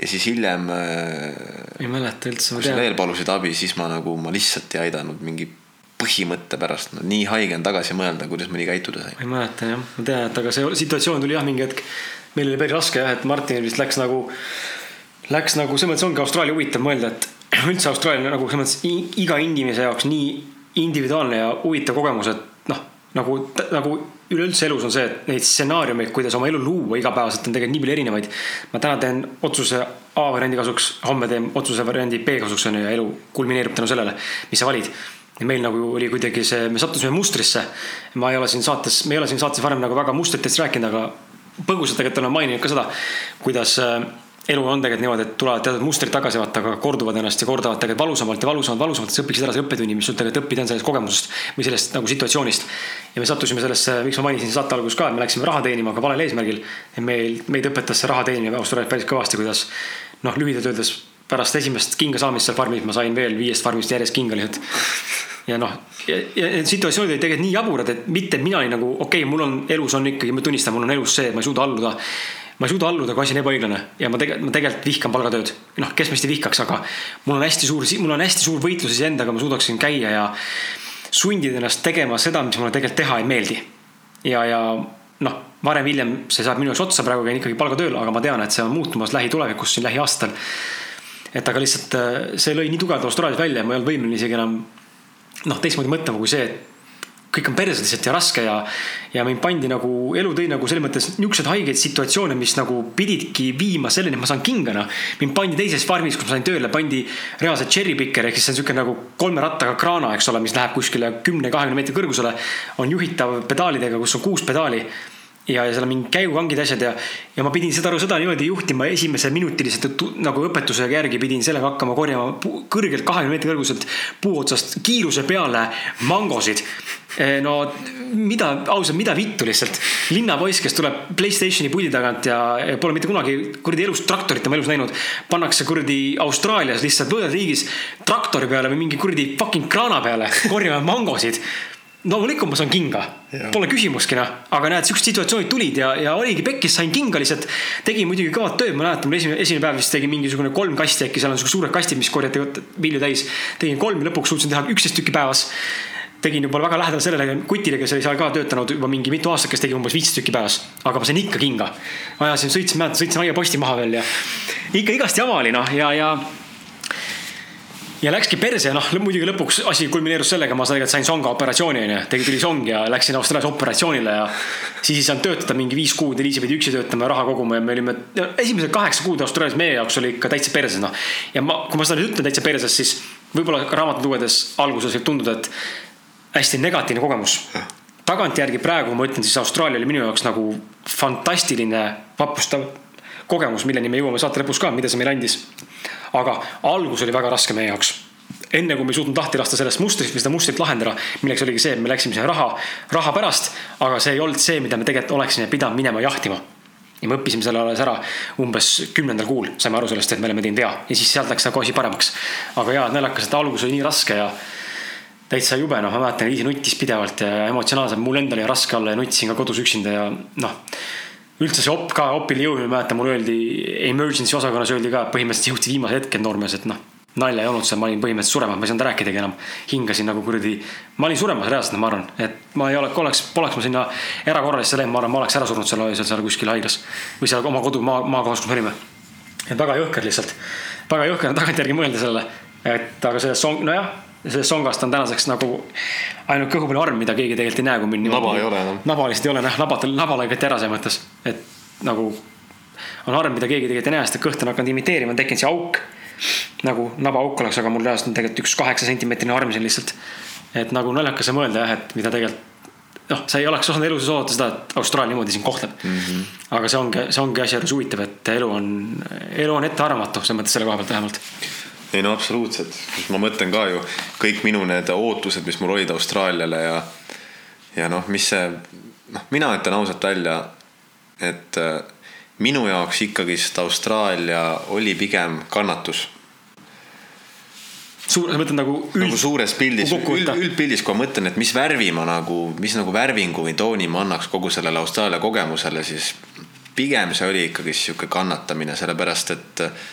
ja siis hiljem. Äh, ei mäleta üldse. kui sa veel palusid abi, siis ma nagu, ma lihtsalt ei aidanud mingi põhimõtte pärast no,, nii haige on tagasi mõelda, kuidas ma nii käituda sain. ma ei mäleta jah, ma tean, et aga see situatsioon tuli jah mingi hetk, meil oli päris raske jah, et Martinil vist läks nagu, läks nagu selles mõttes ongi Austraalia huvitav mõelda, et üldse Austraalia nagu selles mõttes iga inimese jaoks nii individuaalne ja huvitav kogemus, et noh, nagu, nagu üleüldse elus on see, et neid stsenaariumeid, kuidas oma elu luua igapäevaselt on tegelikult nii palju erinevaid. ma täna teen otsuse A variandi kasuks, homme teen otsuse variandi B kasuks on ju ja elu kulmineerub tänu sellele, mis sa valid. ja meil nagu oli kuidagi see, me sattusime mustrisse. ma ei ole siin saates, me ei ole siin saates varem nagu väga mustritest rääkinud, aga põgusalt tegelikult olen maininud ka seda, kuidas äh, elu on tegelikult niimoodi, et tulevad teatud mustrid tagasi, vaata, aga korduvad ennast ja kordavad tegelikult valusamalt ja valusamalt, valusamalt, et sa õpiksid ära selle õppetunni, mis sul tegelikult õppida on sellest kogemusest või sellest nagu situatsioonist. ja me sattusime sellesse, miks ma mainisin saate alguses ka, et me läksime raha teenima, aga valel eesmärgil. meil, meid õpetas see raha teenimine Austraalias päris kõvasti, kuidas noh, lühidalt öeldes pärast esimest kinga saamist seal farmis ma sain veel viiest farmist järjest kinga lihtsalt. ja noh, ja, ja need situatsioonid olid tegelikult nii jaburad, et mitte mina olin nagu okei okay,, mul on elus on ikkagi, ma tunnistan, mul on elus see, et ma ei suuda alluda ma ei suuda alluda, kui asi on ebaõiglane ja ma tegelikult, ma tegelikult vihkan palgatööd. noh, kes meist ei vihkaks, aga mul on hästi suur, mul on hästi suur võitlus iseendaga, ma suudaksin käia ja sundida ennast tegema seda, mis mulle tegelikult teha ei meeldi. ja, ja noh, varem-hiljem see saab minu jaoks otsa, praegu käin ikkagi palgatööl, aga ma tean, et see on muutumas lähitulevikus, siin lähiaastatel. et aga lihtsalt äh, see lõi nii tugevalt Austraalias välja ja ma ei olnud võimeline isegi enam noh, teistmoodi mõtlema kui see, et kõik on perses lihtsalt ja raske ja, ja mind pandi nagu, elu tõi nagu selles mõttes niisuguseid haigeid situatsioone, mis nagu pididki viima selleni, et ma saan kingana. mind pandi teises farmis, kus ma sain tööle, pandi reaalselt cherry picker ehk siis see on niisugune nagu kolme rattaga kraana, eks ole, mis läheb kuskile kümne, kahekümne meetri kõrgusele. on juhitav pedaalidega, kus on kuus pedaali ja, ja seal on mingi käigukangid, asjad ja, ja ma pidin seda seda niimoodi juhtima esimese minuti lihtsalt nagu õpetuse järgi pidin sellega hakkama korjama kõrgelt kahekümne meetri kõrguselt puu otsast kiiruse peale mangosid. Eh, no mida, ausalt, mida vittu lihtsalt. linnapoiss, kes tuleb Playstationi puldi tagant ja pole mitte kunagi kuradi elus traktorit oma elus näinud. pannakse kuradi Austraalias lihtsalt võõras riigis traktori peale või mingi kuradi fucking kraana peale korjama mangosid loomulikult ma saan kinga, pole küsimustki noh, aga näed, siuksed situatsioonid tulid ja, ja oligi pekkis, sain kinga lihtsalt. tegin muidugi kõvat tööd, ma mäletan, mul esimene, esimene päev vist tegin mingisugune kolm kasti äkki, seal on siuksed suured kastid, mis korjati, viilju täis. tegin kolm ja lõpuks suutsin teha üksteist tükki päevas. tegin juba väga lähedal sellele kutile, kes oli seal ka töötanud juba mingi mitu aastat, kes tegi umbes viisteist tükki päevas. aga ma sain ikka kinga. ajasin, sõitsin, mäletan, sõitsin aiaposti maha veel ja ikka igast jama oli noh, ja, ja ja läkski perse, noh muidugi lõpuks asi kulmineerus sellega, ma tegelikult sain songa operatsiooni onju, tegi tuli song ja läksin Austraalias operatsioonile ja. siis ei saanud töötada mingi viis kuud, Eliise pidi üksi töötama ja raha koguma ja me olime, esimesed kaheksa kuud Austraalias meie jaoks oli ikka täitsa perses noh. ja ma, kui ma seda nüüd ütlen täitsa perses, siis võib-olla raamatut lugedes alguses võib tunduda, et hästi negatiivne kogemus. tagantjärgi praegu ma ütlen, siis Austraalia oli minu jaoks nagu fantastiline, vapustav kogemus, milleni me jõuame saate lõpus ka, mida see meile andis aga algus oli väga raske meie jaoks enne kui me ei suutnud lahti lasta sellest mustrist või seda mustrit lahendada, milleks oligi see, et me läksime sinna raha, raha pärast, aga see ei olnud see, mida me tegelikult oleksime pidanud minema jahtima. ja me õppisime selle alles ära umbes kümnendal kuul, saime aru sellest, et me oleme teinud vea ja siis sealt läks nagu asi paremaks. aga jaa, naljakas, et algus oli nii raske ja täitsa jube, noh, ma mäletan, Liisi nuttis pidevalt ja emotsionaalselt, mul endal jäi raske olla ja nutisin ka kodus üksinda ja noh üldse see op ka, opile jõudmine, mäletan, mulle öeldi emergency osakonnas öeldi ka, et põhimõtteliselt jõudsid viimase hetkeni noormees, et noh. nalja ei olnud seal, ma olin põhimõtteliselt suremas, ma ei saanud rääkidagi enam. hingasin nagu kuradi, ma olin suremas reaalselt, ma arvan, et ma ei oleks, oleks, poleks ma sinna erakorralisse läinud, ma arvan, ma oleks ära surnud seal öösel seal kuskil haiglas. või seal oma kodu maa, maakohas, kus me olime. et väga jõhker lihtsalt, väga jõhker tagantjärgi mõelda sellele, et aga sellest song, nojah sellest songast on tänaseks nagu ainult kõhu peal arm, mida keegi tegelikult ei näe, kui mind. naba ei ole enam. naba lihtsalt ei ole, noh, nabad, naba lõigati ära selles mõttes, et nagu on arm, mida keegi tegelikult ei näe, sest kõht on hakanud imiteerima, on tekkinud see auk. nagu nabaauk oleks, aga mul reaalselt on tegelikult üks kaheksa sentimeetrine arm siin lihtsalt. et nagu naljakas on mõelda jah, et mida tegelikult noh, sa ei oleks osanud elus oodata seda, et Austraalia niimoodi sind kohtleb mm. -hmm. aga see ongi, see ongi asjajuures huvitav, et elu on, elu on ettearvamatu, selles mõttes selle koha pealt vähemalt ei no absoluutselt, ma mõtlen ka ju kõik minu need ootused, mis mul olid Austraaliale ja ja noh, mis see noh, mina ütlen ausalt välja, et äh, minu jaoks ikkagist Austraalia oli pigem kannatus. suur, sa mõtled nagu üld, nagu suures pildis, üld, üldpildis, kui ma mõtlen, et mis värvi ma nagu, mis nagu värvingu või tooni ma annaks kogu sellele Austraalia kogemusele, siis pigem see oli ikkagi sihuke kannatamine, sellepärast et äh,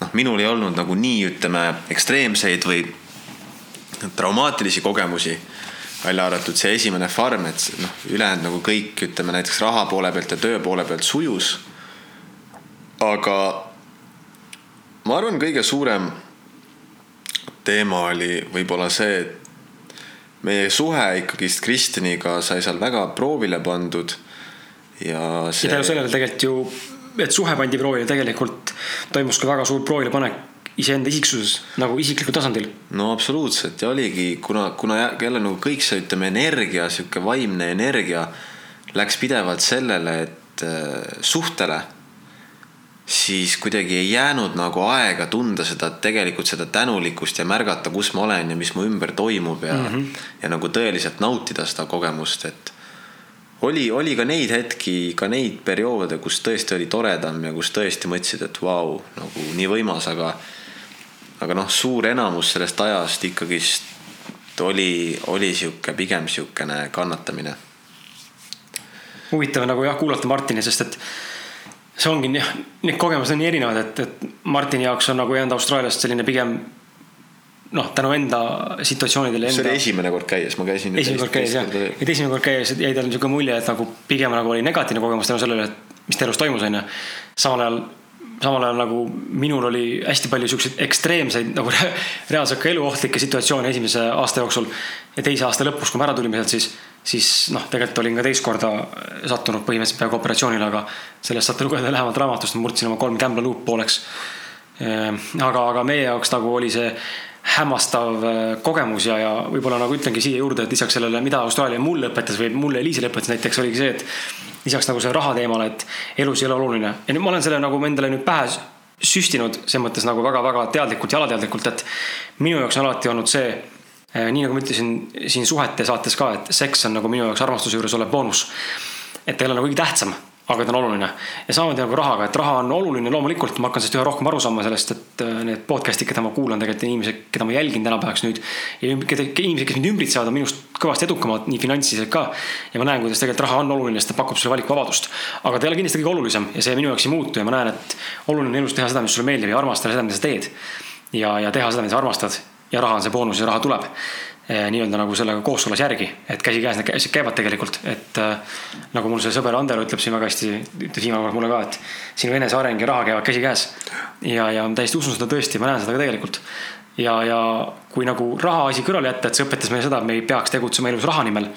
noh, minul ei olnud nagu nii, ütleme, ekstreemseid või traumaatilisi kogemusi välja arvatud see esimene farm, et noh, ülejäänud nagu kõik, ütleme näiteks raha poole pealt ja töö poole pealt sujus. aga ma arvan, kõige suurem teema oli võib-olla see, et meie suhe ikkagist Kristjaniga sai seal väga proovile pandud. ja see. ja tänu sellele tegelikult ju et suhe pandi proovile, tegelikult toimus ka väga suur proovilepanek iseenda isiksuses nagu isiklikul tasandil. no absoluutselt ja oligi, kuna, kuna jälle nagu kõik see, ütleme, energia, sihuke vaimne energia läks pidevalt sellele, et äh, suhtele, siis kuidagi ei jäänud nagu aega tunda seda, tegelikult seda tänulikkust ja märgata, kus ma olen ja mis mu ümber toimub ja mm, -hmm. ja nagu tõeliselt nautida seda kogemust, et oli, oli ka neid hetki, ka neid perioode, kus tõesti oli toredam ja kus tõesti mõtlesid, et vau, nagu nii võimas, aga aga noh, suur enamus sellest ajast ikkagist oli, oli sihuke pigem sihukene kannatamine. huvitav nagu jah, kuulata Martini, sest et see ongi jah, need kogemused on nii erinevad, et, et Martini jaoks on nagu jäänud Austraaliast selline pigem noh, tänu enda situatsioonidele. see oli esimene kord käies, ma käisin. esimene kord käies jah, et esimene kord käies jäi tal niisugune mulje, et nagu pigem nagu oli negatiivne kogemus tänu sellele, et mis ta elus toimus, onju. samal ajal, samal ajal nagu minul oli hästi palju siukseid ekstreemseid nagu reaalselt ka eluohtlikke situatsioone esimese aasta jooksul. ja teise aasta lõpus, kui me ära tulime sealt, siis, siis noh, tegelikult olin ka teist korda sattunud põhimõtteliselt peaaegu operatsioonile, aga sellest saate lugeda lähemalt raamatust, murdsin oma kolm gambler loop pooleks. Ehm, aga, aga meie jaoks nagu oli see hämmastav äh, kogemus ja, ja võib-olla nagu ütlengi siia juurde, et lisaks sellele, mida Austraalia mulle õpetas või mulle Eliisele õpetas näiteks, oligi see, et lisaks nagu see raha teemale, et elus ei ole oluline. ja nüüd ma olen selle nagu endale nüüd pähe süstinud, selles mõttes nagu väga-väga teadlikult ja alateadlikult, et minu jaoks on alati olnud see, äh, nii nagu ma ütlesin siin suhete saates ka, et seks on nagu minu jaoks armastuse juures olev boonus. et ta ei ole nagu kõige tähtsam aga ta on oluline. ja samamoodi nagu rahaga, et raha on oluline loomulikult, ma hakkan sellest üha rohkem aru saama sellest, et äh, need podcast'id, keda ma kuulan, tegelikult inimesed, keda ma jälgin tänapäevaks nüüd. ja inimesed, kes mind ümbritsevad, on minust kõvasti edukamad, nii finantsiliselt ka. ja ma näen, kuidas tegelikult raha on oluline, sest ta pakub sulle valikuvabadust. aga ta ei ole kindlasti kõige olulisem ja see minu jaoks ei muutu ja ma näen, et oluline on elus teha seda, mis sulle meeldib ja armastada seda, mida sa teed. ja, ja teha seda, mida sa armastad ja raha on see boonus ja raha tuleb nii-öelda nagu sellega kooskõlas järgi, et käsikäes need asjad käivad tegelikult, et äh, nagu mul see sõber Ander ütleb siin väga hästi, ütles viimane kord mulle ka, et sinu eneseareng ja raha käivad käsikäes. ja, ja ma täiesti usun seda tõesti, ma näen seda ka tegelikult. ja, ja kui nagu raha asi kõrvale jätta, et see õpetas meile seda, et me ei peaks tegutsema elus raha nimel.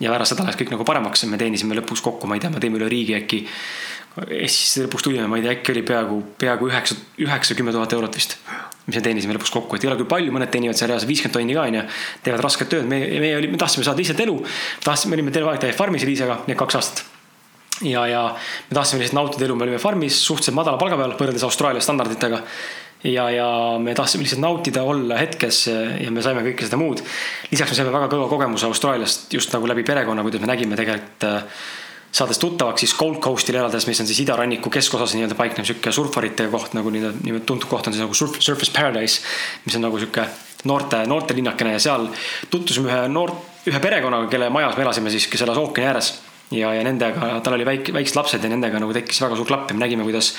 ja pärast seda läks kõik nagu paremaks, me teenisime lõpuks kokku, ma ei tea, me teeme üle riigi äkki. Eestisse lõpuks tulime, ma ei tea, äkki oli peaaegu, peaaegu üheksa, üheksakümmend tuhat eurot vist mis me teenisime lõpuks kokku, et ei ole küll palju, mõned teenivad seal reaalselt viiskümmend tonni ka onju. teevad rasket tööd, me, me olime, me tahtsime saada lihtsalt elu. tahtsime, me olime terve aeg täiesti farmis Liisega, need kaks aastat. ja, ja me tahtsime lihtsalt nautida elu, me olime farmis suhteliselt madala palga peal võrreldes Austraalia standarditega. ja, ja me tahtsime lihtsalt nautida, olla hetkes ja me saime kõike seda muud. lisaks me saime väga kõva kogemuse Austraaliast just nagu läbi perekonna, kuidas me nägime tegelikult saades tuttavaks siis Gold Coastil elades, mis on siis idaranniku keskosas nii-öelda paiknev sihuke surfarite koht nagu nii-öelda tuntud koht on siis nagu surf, Surface Paradise. mis on nagu sihuke noorte, noortelinnakene ja seal tutvusime ühe noort, ühe perekonnaga, kelle majas me elasime siis, kes elas ookeani ääres. ja, ja nendega, tal oli väike, väiksed lapsed ja nendega nagu tekkis väga suur klapp ja me nägime, kuidas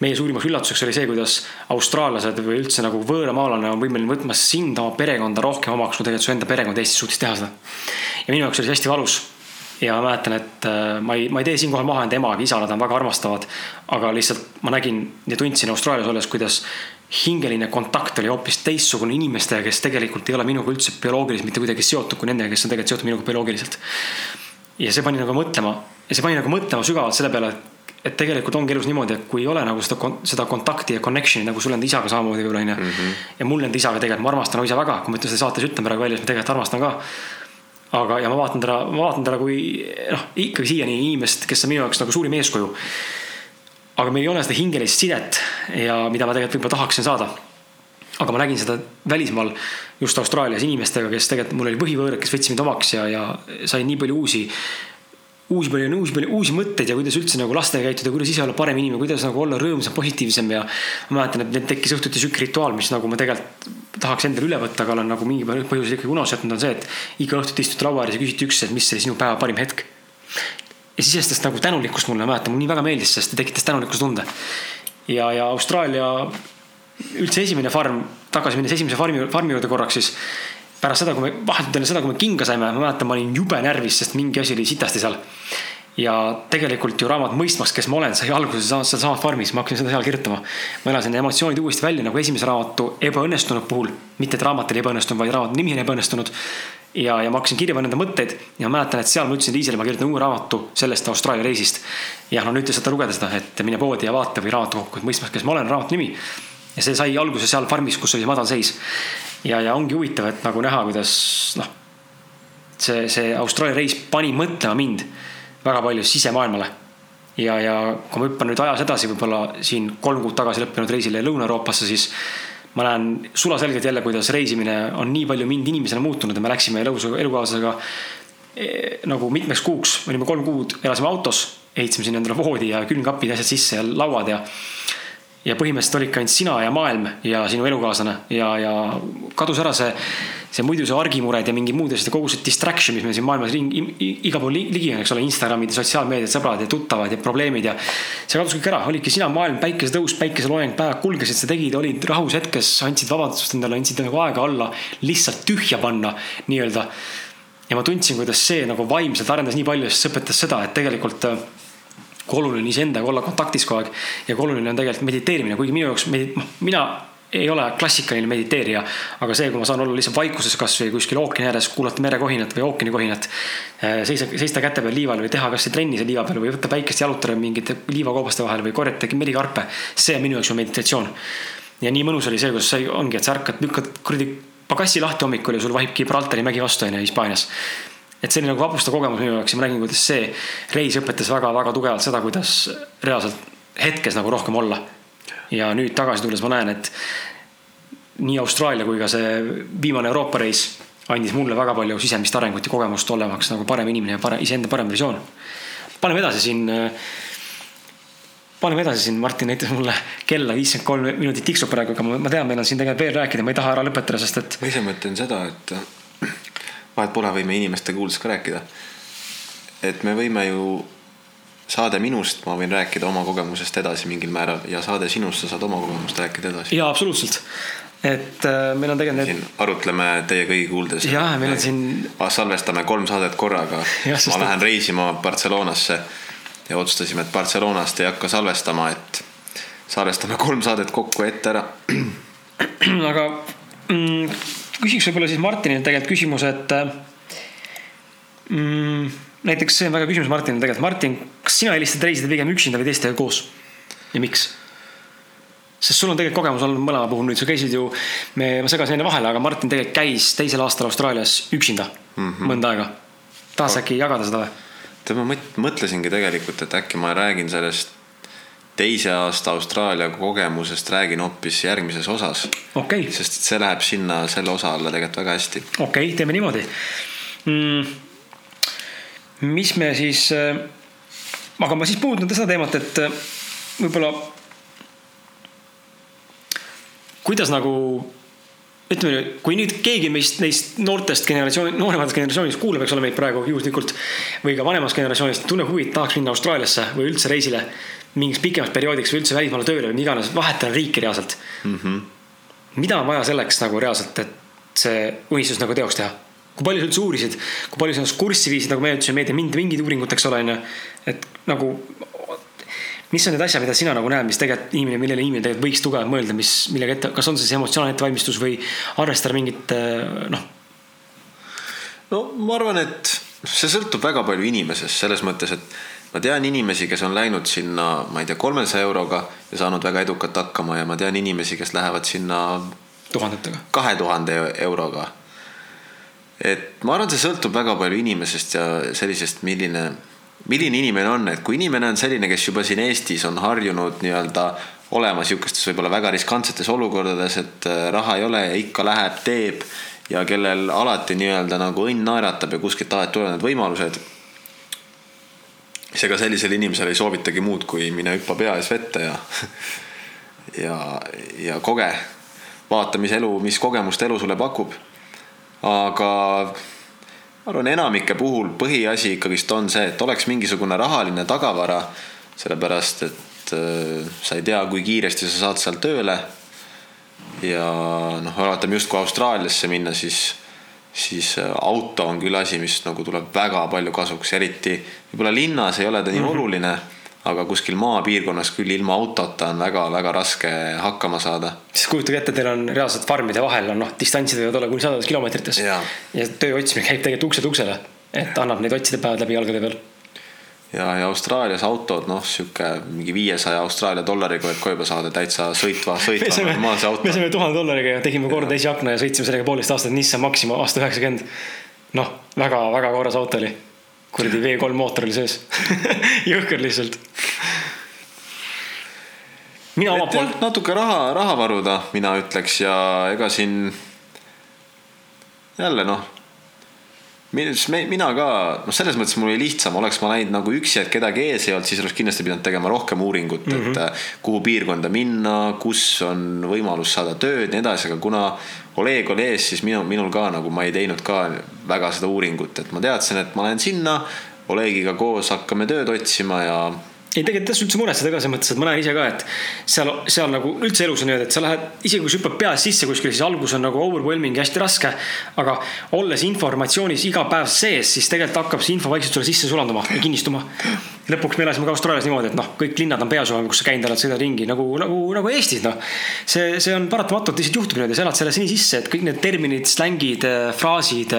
meie suurimaks üllatuseks oli see, kuidas austraallased või üldse nagu võõramaalane on võimeline võtma sind, oma perekonda rohkem omaks, kui tegelikult su enda perekond Eestis suutis teha seda. ja minu jaoks oli see hästi valus ja ma mäletan, et äh, ma ei, ma ei tee siinkohal maha enda emaga, isa, nad on väga armastavad. aga lihtsalt ma nägin ja tundsin Austraalias olles, kuidas hingeline kontakt oli hoopis teistsugune inimestega, kes tegelikult ei ole minuga üldse bioloogiliselt mitte kuidagi seotud kui nendega, kes on tegelikult seotud minuga bioloogiliselt. ja see pani nagu mõtlema ja see pani nagu mõtlema sügavalt selle peale, et, et tegelikult ongi elus niimoodi, et kui ei ole nagu seda, seda kontakti ja connection'i nagu sul enda isaga samamoodi võib-olla onju. Mhm. ja mul enda isaga tegelikult, ma armastan oma isa väga, kui ma ütlen seda saates ütlen praegu välja, siis ma tegelikult armastan ka aga, ja ma vaatan teda, ma vaatan teda kui noh, ikkagi siiani inimest, kes on minu jaoks nagu suurim eeskuju. aga meil ei ole seda hingelist sidet ja mida ma tegelikult võib-olla tahaksin saada. aga ma nägin seda välismaal, just Austraalias inimestega, kes tegelikult, mul oli põhivõõrad, kes võtsid mind omaks ja, ja sain nii palju uusi uusi palju, uusi palju, uusi mõtteid ja kuidas üldse nagu lastega käituda, kuidas ise olla parem inimene, kuidas nagu olla rõõmsam, positiivsem ja. ma mäletan, et tekkis õhtuti sihuke rituaal, mis nagu ma tegelikult tahaks endale üle võtta, aga olen nagu mingi põhjusel ikkagi unarusse jätnud, on see, et iga õhtuti istute laua ääres ja küsite üksteist, mis oli sinu päeva parim hetk. ja sisestas nagu tänulikkust mulle, mäletan, mulle nii väga meeldis, sest ta tekitas tänulikkuse tunde. ja, ja Austraalia üldse esimene farm, tagasi minnes esimese farmi, farmi juurde korraks, siis pärast seda, kui me, vahetult enne seda, kui me kinga saime, ma mäletan, ma olin jube närvis, sest mingi asi oli sitasti seal. ja tegelikult ju raamat Mõistmaks, kes ma olen, sai alguse sealsamas farmis, ma hakkasin seda seal kirjutama. ma elasin emotsioonid uuesti välja nagu esimese raamatu ebaõnnestunud puhul, mitte et raamat oli ebaõnnestunud, vaid raamatu nimi on ebaõnnestunud. ja, ja ma hakkasin kirja panema enda mõtteid ja ma mäletan, et seal ma ütlesin Liisele, ma kirjutan uue raamatu sellest Austraalia reisist. jah, no nüüd te saate lugeda seda, et mine poodi ja vaata või raamatukokku, et Mõistmaks, kes ma olen, raamatu nimi ja see sai alguse seal farmis, kus oli madal seis ja, ja ongi huvitav, et nagu näha, kuidas noh, see, see Austraalia reis pani mõtlema mind väga palju sisemaailmale. ja, ja kui ma hüppan nüüd ajas edasi, võib-olla siin kolm kuud tagasi lõppenud reisile Lõuna-Euroopasse, siis ma näen sulaselgelt jälle, kuidas reisimine on nii palju mind inimesena muutunud ja me läksime elus, elukaaslasega e, nagu mitmeks kuuks, olime kolm kuud, elasime autos, ehitasime sinna endale voodi ja külmkapid, asjad sisse ja lauad ja ja põhimõtteliselt olidki ainult sina ja maailm ja sinu elukaaslane ja, ja kadus ära see, see muidu see argimured ja mingi muud asjad ja kogu see distraction, mis meil siin maailmas ringi, igal pool ligi on, eks ole, Instagramid ja sotsiaalmeediad, sõbrad ja tuttavad ja probleemid ja. see kadus kõik ära, olidki sina, maailm, päikesetõus, päikeseloojang, päevad kulgesid, sa tegid, olid rahus hetkes, andsid vabadust endale, andsid nagu aega alla, lihtsalt tühja panna nii-öelda. ja ma tundsin, kuidas see nagu vaimselt arendas nii palju, sest see õpetas seda, et tegelikult kui oluline on iseendaga olla kontaktis kogu aeg. ja kui oluline on tegelikult mediteerimine, kuigi minu jaoks, noh, mina ei ole klassikaline mediteerija, aga see, kui ma saan olla lihtsalt vaikuses kasvõi kuskil ookeani ääres, kuulata merekohinat või ookeani kohinat. Eh, seisa, seista käte peal liival või teha kasvõi trenni seal liiva peal või võtta päikest jalutada mingite liivakoobaste vahel või korjata merikarpe. see on minu jaoks ju meditatsioon. ja nii mõnus oli see, kus sai, ongi, et sa ärkad, lükkad kuradi pagassi lahti hommikul ja sul vahib Gibraltari mägi vastu onju Hispaanias et see oli nagu vapustav kogemus minu jaoks ja ma nägin, kuidas see reis õpetas väga-väga tugevalt seda, kuidas reaalselt hetkes nagu rohkem olla. ja nüüd tagasi tulles ma näen, et nii Austraalia kui ka see viimane Euroopa reis andis mulle väga palju sisemist arengut ja kogemust olemaks nagu parem inimene ja parem, iseenda parem versioon. paneme edasi siin. paneme edasi siin, Martin näitas mulle kella viiskümmend kolm minutit tiksub praegu, aga ma tean, meil on siin tegelikult veel rääkida, ma ei taha ära lõpetada, sest et. ma ise mõtlen seda, et vahet pole, võime inimeste kuuldes ka rääkida. et me võime ju, saade minust ma võin rääkida oma kogemusest edasi mingil määral ja saade sinust sa saad oma kogemust rääkida edasi. jaa, absoluutselt. et äh, meil on tegelikult need siin arutleme teie kõigi kuuldes. Jah, meil on siin-. salvestame kolm saadet korraga. Sest ma et- lähen reisima Barcelonasse ja otsustasime, et Barcelonast ei hakka salvestama, et salvestame kolm saadet kokku ette ära. aga mm, küsiks võib-olla siis Martinilt tegelikult küsimuse, et äh, mm, näiteks see on väga küsimus Martinile tegelikult. Martin, kas sina eelistad reisida pigem üksinda või teistega koos ja miks? sest sul on tegelikult kogemus olnud mõlema puhul nüüd, sa käisid ju, me, ma segasin enne vahele, aga Martin tegelikult käis teisel aastal Austraalias üksinda mm -hmm. mõnda aega. tahad sa äkki jagada seda või? tead, ma mõt- mõtlesingi tegelikult, et äkki ma räägin sellest teise aasta Austraalia kogemusest, räägin hoopis järgmises osas. okei okay., sest see läheb sinna selle osa alla tegelikult väga hästi. okei okay,, teeme niimoodi mm,. mis me siis, aga ma siis puudutan seda teemat, et äh, võib-olla kuidas nagu ütleme, kui nüüd keegi meist, neist noortest generatsioon, noorematest generatsioonist kuulab, eks ole meid praegu juhuslikult või ka vanemast generatsioonist, tunneb huvi, tahaks minna Austraaliasse või üldse reisile mingiks pikemaks perioodiks või üldse välismaale tööle või mida iganes, vahetada riiki reaalselt mm. -hmm. mida on vaja selleks nagu reaalselt, et see unistus nagu teoks teha? kui palju sa üldse uurisid, kui palju sa ennast kurssi viisid, nagu me ütlesime, meedia mind mingid uuringud, eks ole, onju. et nagu, mis on need asjad, mida sina nagu näed, mis tegelikult inimene, millele inimene tegelikult võiks tugevalt mõelda, mis, millega ette, kas on see siis emotsionaalne ettevalmistus või arvestada mingit noh, no ma arvan, et see sõltub väga palju inimesest selles mõttes, et ma tean inimesi, kes on läinud sinna, ma ei tea, kolmesaja euroga ja saanud väga edukalt hakkama ja ma tean inimesi, kes lähevad sinna tuhandetega. kahe tuhande euroga. et ma arvan, see sõltub väga palju inimesest ja sellisest, milline, milline inimene on, et kui inimene on selline, kes juba siin Eestis on harjunud nii-öelda olema sihukestes võib-olla väga riskantsetes olukordades, et äh, raha ei ole ja ikka läheb, teeb ja kellel alati nii-öelda nagu õnn naeratab ja kuskilt alati tulevad need võimalused. Siis ega sellisele inimesele ei soovitagi muud, kui mine hüppa pea ees vette ja ja, ja koge, vaata, mis elu, mis kogemust elu sulle pakub. aga ma arvan, enamike puhul põhiasi ikkagist on see, et oleks mingisugune rahaline tagavara, sellepärast et äh, sa ei tea, kui kiiresti sa saad seal tööle. ja noh, vaatame just kui Austraaliasse minna, siis, siis äh, auto on küll asi, mis nagu tuleb väga palju kasuks, eriti võib-olla linnas ei ole ta nii mm -hmm. oluline aga kuskil maapiirkonnas küll ilma autota on väga-väga raske hakkama saada. siis kujutage ette, teil on reaalselt farmide vahel on noh, distantsid võivad olla kuni sadades kilomeetrites. Jaa. ja töö otsimine käib tegelikult ukselt uksele, et annab neid otsida päevad läbi jalgade peal. ja, ja Austraalias autod, noh, sihuke mingi viiesaja Austraalia dollariga võib ka juba saada täitsa sõitva, sõitva saime, normaalse auto me. saime tuhande dollariga ja tegime korda esiakna ja sõitsime sellega poolteist aastat Nissan Maxima aasta üheksakümmend. noh, väga-väga korras auto oli. kuradi V3 mootor oli sees. jõhker lihtsalt. mina omalt poolt,, natuke raha, raha varuda, mina ütleks ja ega siin jälle noh, mina ka, noh, selles mõttes mul oli lihtsam, oleks ma läinud nagu üksi, et kedagi ees ei olnud, siis oleks kindlasti pidanud tegema rohkem uuringut mm, -hmm. et äh, kuhu piirkonda minna, kus on võimalus saada tööd, nii edasi, aga kuna Oleg oli ees, siis minu, minul ka nagu ma ei teinud ka väga seda uuringut, et ma teadsin, et ma lähen sinna Olegiga koos hakkame tööd otsima ja ei, tegelikult ei tasu üldse muretseda ka selles mõttes, et ma näen ise ka, et seal, seal nagu üldse elus on niimoodi, et sa lähed, isegi kui sa hüppad peas sisse kuskile, siis algus on nagu overwhelming ja hästi raske. aga olles informatsioonis iga päev sees, siis tegelikult hakkab see info vaikselt sulle sisse sulanduma ja kinnistuma. Lõpuks me elasime ka Austraalias niimoodi, et noh, kõik linnad on peas juba, kus sa käinud oled, sõidad ringi nagu, nagu, nagu Eestis noh. see, see on paratamatult lihtsalt juhtub niimoodi, sa elad selles nii sisse, et kõik need terminid, slängid, fraasid,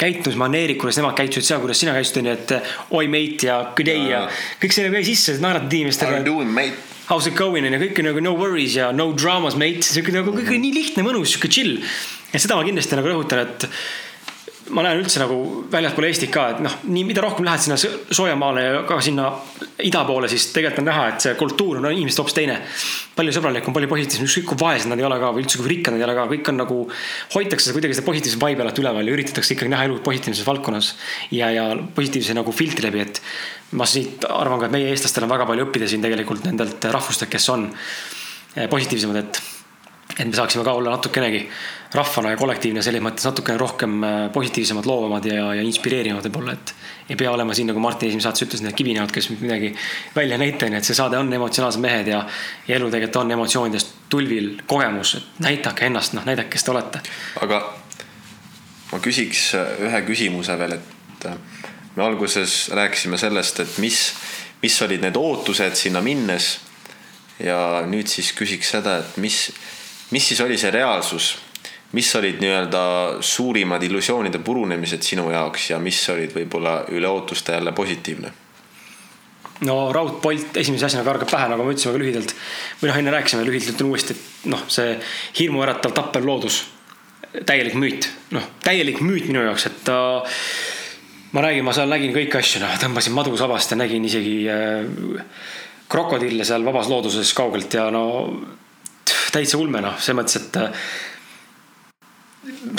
käitumismaneerid, kuidas nemad käitusid seal, kuidas sina käitusid, onju, et oi mate ja good day ja kõik see nagu jäi sisse, naeratad inimestele How you doing mate? how's it going on ja kõik on nagu no worries ja no dramas mate, siuke nagu kõik on nii lihtne, mõnus, siuke chill. ja seda ma kindlasti nagu rõhutan, et ma näen üldse nagu väljaspool Eestit ka, et noh, nii mida rohkem lähed sinna soojamaale ja ka sinna ida poole, siis tegelikult on näha, et see kultuur on inimesed hoopis teine. palju sõbralikum, palju positiivsem, ükskõik kui vaesed nad ei ole ka või üldse kui rikkad nad ei ole ka, kõik on nagu, hoitakse kuidagi seda positiivset vibe'i alati üleval ja üritatakse ikkagi näha elu positiivses valdkonnas ja, ja positiivse nagu filtri läbi, et ma siit arvan ka, et meie eestlastel on väga palju õppida siin tegelikult nendelt rahvustelt, kes on eh, positiivsemad, et et me saaksime ka olla natukenegi rahvana ja kollektiivne selles mõttes natukene rohkem äh, positiivsemad, loovamad ja, ja inspireerivamad võib-olla, et ei pea olema siin, nagu Martin esimeses saates ütles, need kivinäod, kes midagi välja ei näita, nii et see saade on emotsionaalsed mehed ja, ja elu tegelikult on emotsioonidest tulvil kogemus, et näidake ennast, noh, näidake, kes te olete. aga ma küsiks ühe küsimuse veel, et äh, me alguses rääkisime sellest, et mis, mis olid need ootused sinna minnes. ja nüüd siis küsiks seda, et mis mis siis oli see reaalsus, mis olid nii-öelda suurimad illusioonide purunemised sinu jaoks ja mis olid võib-olla üle ootuste jälle positiivne? no raudpolt esimese asjana kargab pähe, nagu me ütlesime ka lühidalt. või noh, enne rääkisime lühidalt ütlen uuesti, et noh, see hirmuäratav tappev loodus, täielik müüt, noh, täielik müüt minu jaoks, et ta äh, ma räägin, ma seal nägin kõiki asju, noh, tõmbasin madu sabast ja nägin isegi äh, krokodille seal vabas looduses kaugelt ja no täitsa ulme noh, selles mõttes, et äh,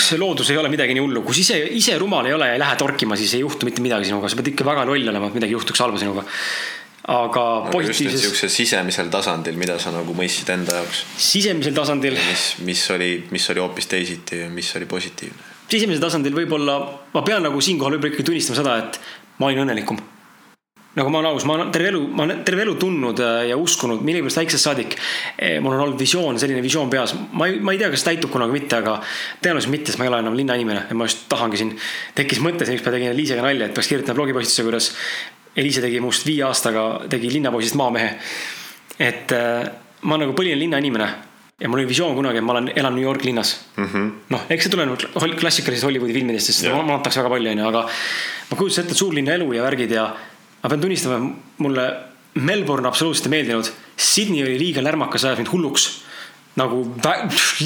see loodus ei ole midagi nii hullu, kui sa ise, ise rumal ei ole ja ei lähe torkima, siis ei juhtu mitte midagi sinuga, sa pead ikka väga loll olema, et midagi juhtuks halba sinuga. aga positiivses. sihukesel sisemisel tasandil, mida sa nagu mõistsid enda jaoks. sisemisel tasandil. mis, mis oli, mis oli hoopis teisiti ja mis oli positiivne? sisemisel tasandil võib-olla, ma pean nagu siinkohal võib-olla ikkagi tunnistama seda, et ma olin õnnelikum nagu ma olen aus, ma olen terve elu, ma olen terve elu tundnud äh, ja uskunud, millegipärast väiksest saadik. Eh, mul on olnud visioon, selline visioon peas, ma ei, ma ei tea, kas täitub kunagi mitte, aga tõenäoliselt mitte, sest ma ei ole enam linnainimene ja ma just tahangi siin. tekkis mõte, üks päev tegin Eliisega nalja, et peaks kirjutama blogipostituse, kuidas Eliise tegi must viie aastaga, tegi linnapoisist maamehe. et äh, ma nagu põline linnainimene ja mul oli visioon kunagi, et ma olen, elan New York linnas mm -hmm.. noh, eks see tuleneb klassikalisest Hollywoodi filmidest, sest seda maandatakse väga palju, onju, aga ma kujutasin ette suurlinna elu ja värgid ja ma pean tunnistama, mulle Melbourne absoluutselt ei meeldinud. Sydney oli liiga lärmakas, ajas mind hulluks. nagu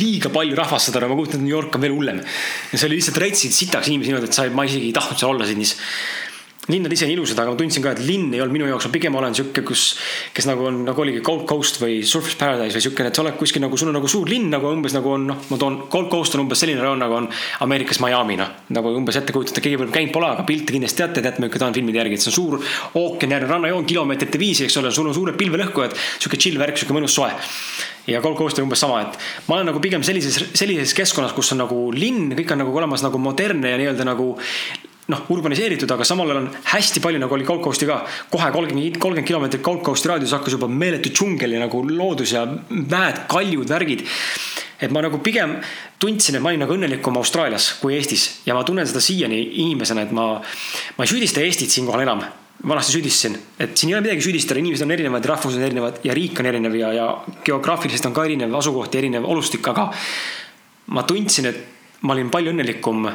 liiga palju rahvast seda, ma kujutan ette, New York on veel hullem. ja see oli lihtsalt rätsid sitaks inimesi niimoodi, et sa, ma isegi ei tahtnud seal olla Sydneys linnad ise on ilusad, aga ma tundsin ka, et linn ei olnud minu jaoks, ma pigem olen sihuke, kus, kes nagu on, nagu oligi Gold Coast või Surface Paradise või siukene, et sa oled kuskil nagu, sul on nagu suur linn nagu umbes nagu on, noh, ma toon, Gold Coast on umbes selline rajoon nagu on Ameerikas Miami, noh. nagu umbes ette kujutate, keegi võib-olla käinud pole, aga pilte kindlasti teate, teate, milline ta on filmide järgi, et see on suur ookeanijärgne rannajoon, kilomeetrite viisi, eks ole, sul on suured pilvelõhkujad, sihuke chill värk, sihuke mõnus soe ja Gold Coast on umbes sama, et ma olen nagu pigem sellises, sellises keskkonnas, kus on nagu linn, kõik on nagu olemas nagu modernne ja nii-öelda nagu noh, urbaniseeritud, aga samal ajal on hästi palju, nagu oli Gold Coast'i ka. kohe kolmkümmend, kolmkümmend kilomeetrit Gold Coast'i raadius hakkas juba meeletu džungel ja nagu loodus ja mäed, kaljud, värgid. et ma nagu pigem tundsin, et ma olin nagu õnnelikum Austraalias kui Eestis ja ma tunnen seda siiani inimesena, et ma, ma ei süüdista Eestit siinkohal enam vanasti süüdistasin, et siin ei ole midagi süüdistada, inimesed on erinevad, rahvused on erinevad ja riik on erinev ja, ja geograafiliselt on ka erinev asukoht erinev olustik, aga ma tundsin, et ma olin palju õnnelikum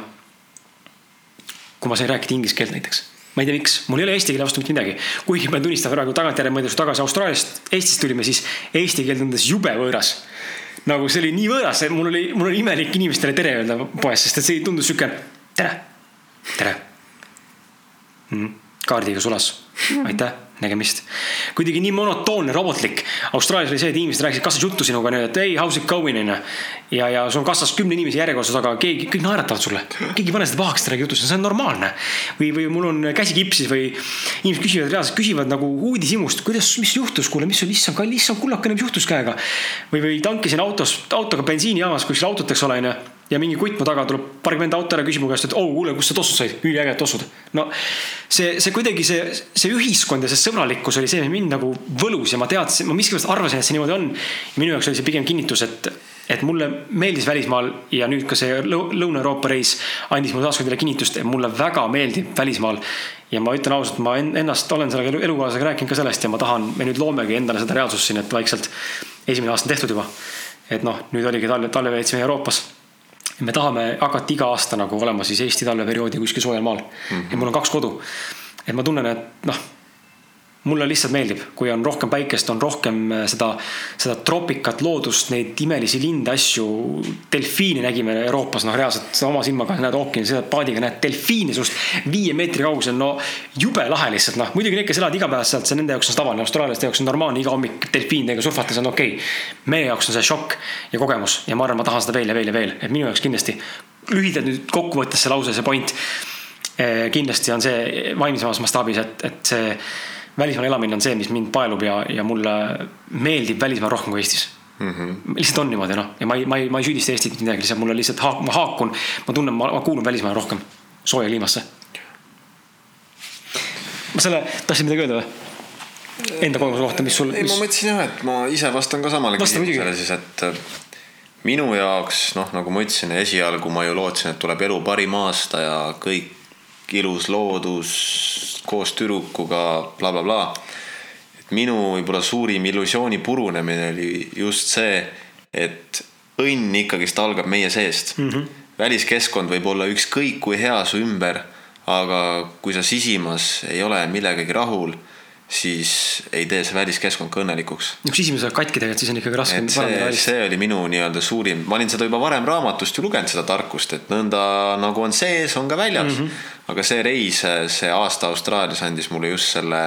kui ma sain rääkida inglise keelt näiteks. ma ei tea, miks, mul ei ole eesti keele vastu mitte midagi. kuigi ma tunnistan praegu tagantjärele mõeldes tagasi Austraaliast, Eestist tulime, siis eesti keel tundus jube võõras. nagu see oli nii võõras, et mul oli, mul oli imelik inimestele tere öelda poes, sest et see tundus sihuke tere, tere mm,. kaardiga sulas, aitäh nägemist. kuidagi nii monotoonne, robotlik. Austraalias oli see, et inimesed rääkisid kassas juttu sinuga, et ei, how's it going onju. ja, ja sul on kassas kümne inimese järjekorras, aga keegi, kõik naeratavad sulle. keegi ei pane seda pahaks, ta räägib jutust, see on normaalne. või, või mul on käsi kipsis või inimesed küsivad reaalselt, küsivad nagu uudishimust, kuidas, mis juhtus, kuule, mis sul, issand, issand kullakene, mis juhtus käega. või, või tankisin autos, autoga bensiinijaamas kuskil autot, eks ole onju ja mingi kutt mu taga tuleb pargment auto ära, küsib mu käest, et oh kuule, kust sa tossud said, üliägedad tossud. no see, see kuidagi see, see ühiskond ja see sõbralikkus oli see, mis mind nagu võlus ja ma teadsin, ma miskipärast arvasin, et see niimoodi on. minu jaoks oli see pigem kinnitus, et, et mulle meeldis välismaal ja nüüd ka see Lõuna-Euroopa reis andis mulle taaskord jälle kinnitust, et mulle väga meeldib välismaal. ja ma ütlen ausalt, ma ennast olen selle elukaaslasega rääkinud ka sellest ja ma tahan, me nüüd loomegi endale seda reaalsust siin, et vaikselt esimene aasta on tehtud juba. et noh, nüüd oligi talve, talve veetsime Euroopas me tahame hakata iga aasta nagu olema siis Eesti talveperioodi kuskil soojal maal mm. -hmm. ja mul on kaks kodu. et ma tunnen, et noh mulle lihtsalt meeldib, kui on rohkem päikest, on rohkem äh, seda, seda tropikat, loodust, neid imelisi linde, asju. delfiine nägime Euroopas, noh reaalselt oma silmaga näed ookeani, sõidad paadiga, näed delfiini sinust viie meetri kaugusel, no jube lahe lihtsalt noh. muidugi need, kes elavad igapäevaselt, see nende jaoks on tavaline, austraallaste jaoks on normaalne iga hommik delfiinidega surfates on okei okay.. meie jaoks on see šokk ja kogemus ja ma arvan, ma tahan seda veel ja veel ja veel, et minu jaoks kindlasti. lühidalt nüüd kokkuvõttes see lause, see point. Eh, kindlasti on see vaimsemas mastaabis, et, et see välismaal elamine on see, mis mind paelub ja, ja mulle meeldib välismaal rohkem kui Eestis. mm. -hmm. lihtsalt on niimoodi noh, ja ma ei, ma ei, ma ei süüdista Eestit mitte midagi, lihtsalt mul on lihtsalt haak-, ma haakun, ma tunnen, ma, kuulun välismaale rohkem, sooja kliimasse. ma selle, tahtsid midagi öelda või? Enda kogemuse kohta, mis sul mis...? ei, ma mõtlesin jah, et ma ise vastan ka samale küsimusele siis, et äh, minu jaoks noh, nagu ma ütlesin, esialgu ma ju lootsin, et tuleb elu parim aasta ja kõik ilus loodus koos tüdrukuga blablabla bla, bla. Bla et minu võib-olla suurim illusiooni purunemine oli just see, et õnn ikkagist algab meie seest mm. -hmm. väliskeskkond võib olla ükskõik kui hea su ümber, aga kui sa sisimas ei ole millegagi rahul, siis ei tee see väliskeskkond ka õnnelikuks. no kui sisimas oled katki tegelikult, siis on ikkagi raske. see, see oli minu nii-öelda suurim, ma olin seda juba varem raamatust ju lugenud, seda tarkust, et nõnda nagu on sees, on ka väljas mm. -hmm. aga see reis, see aasta Austraalias andis mulle just selle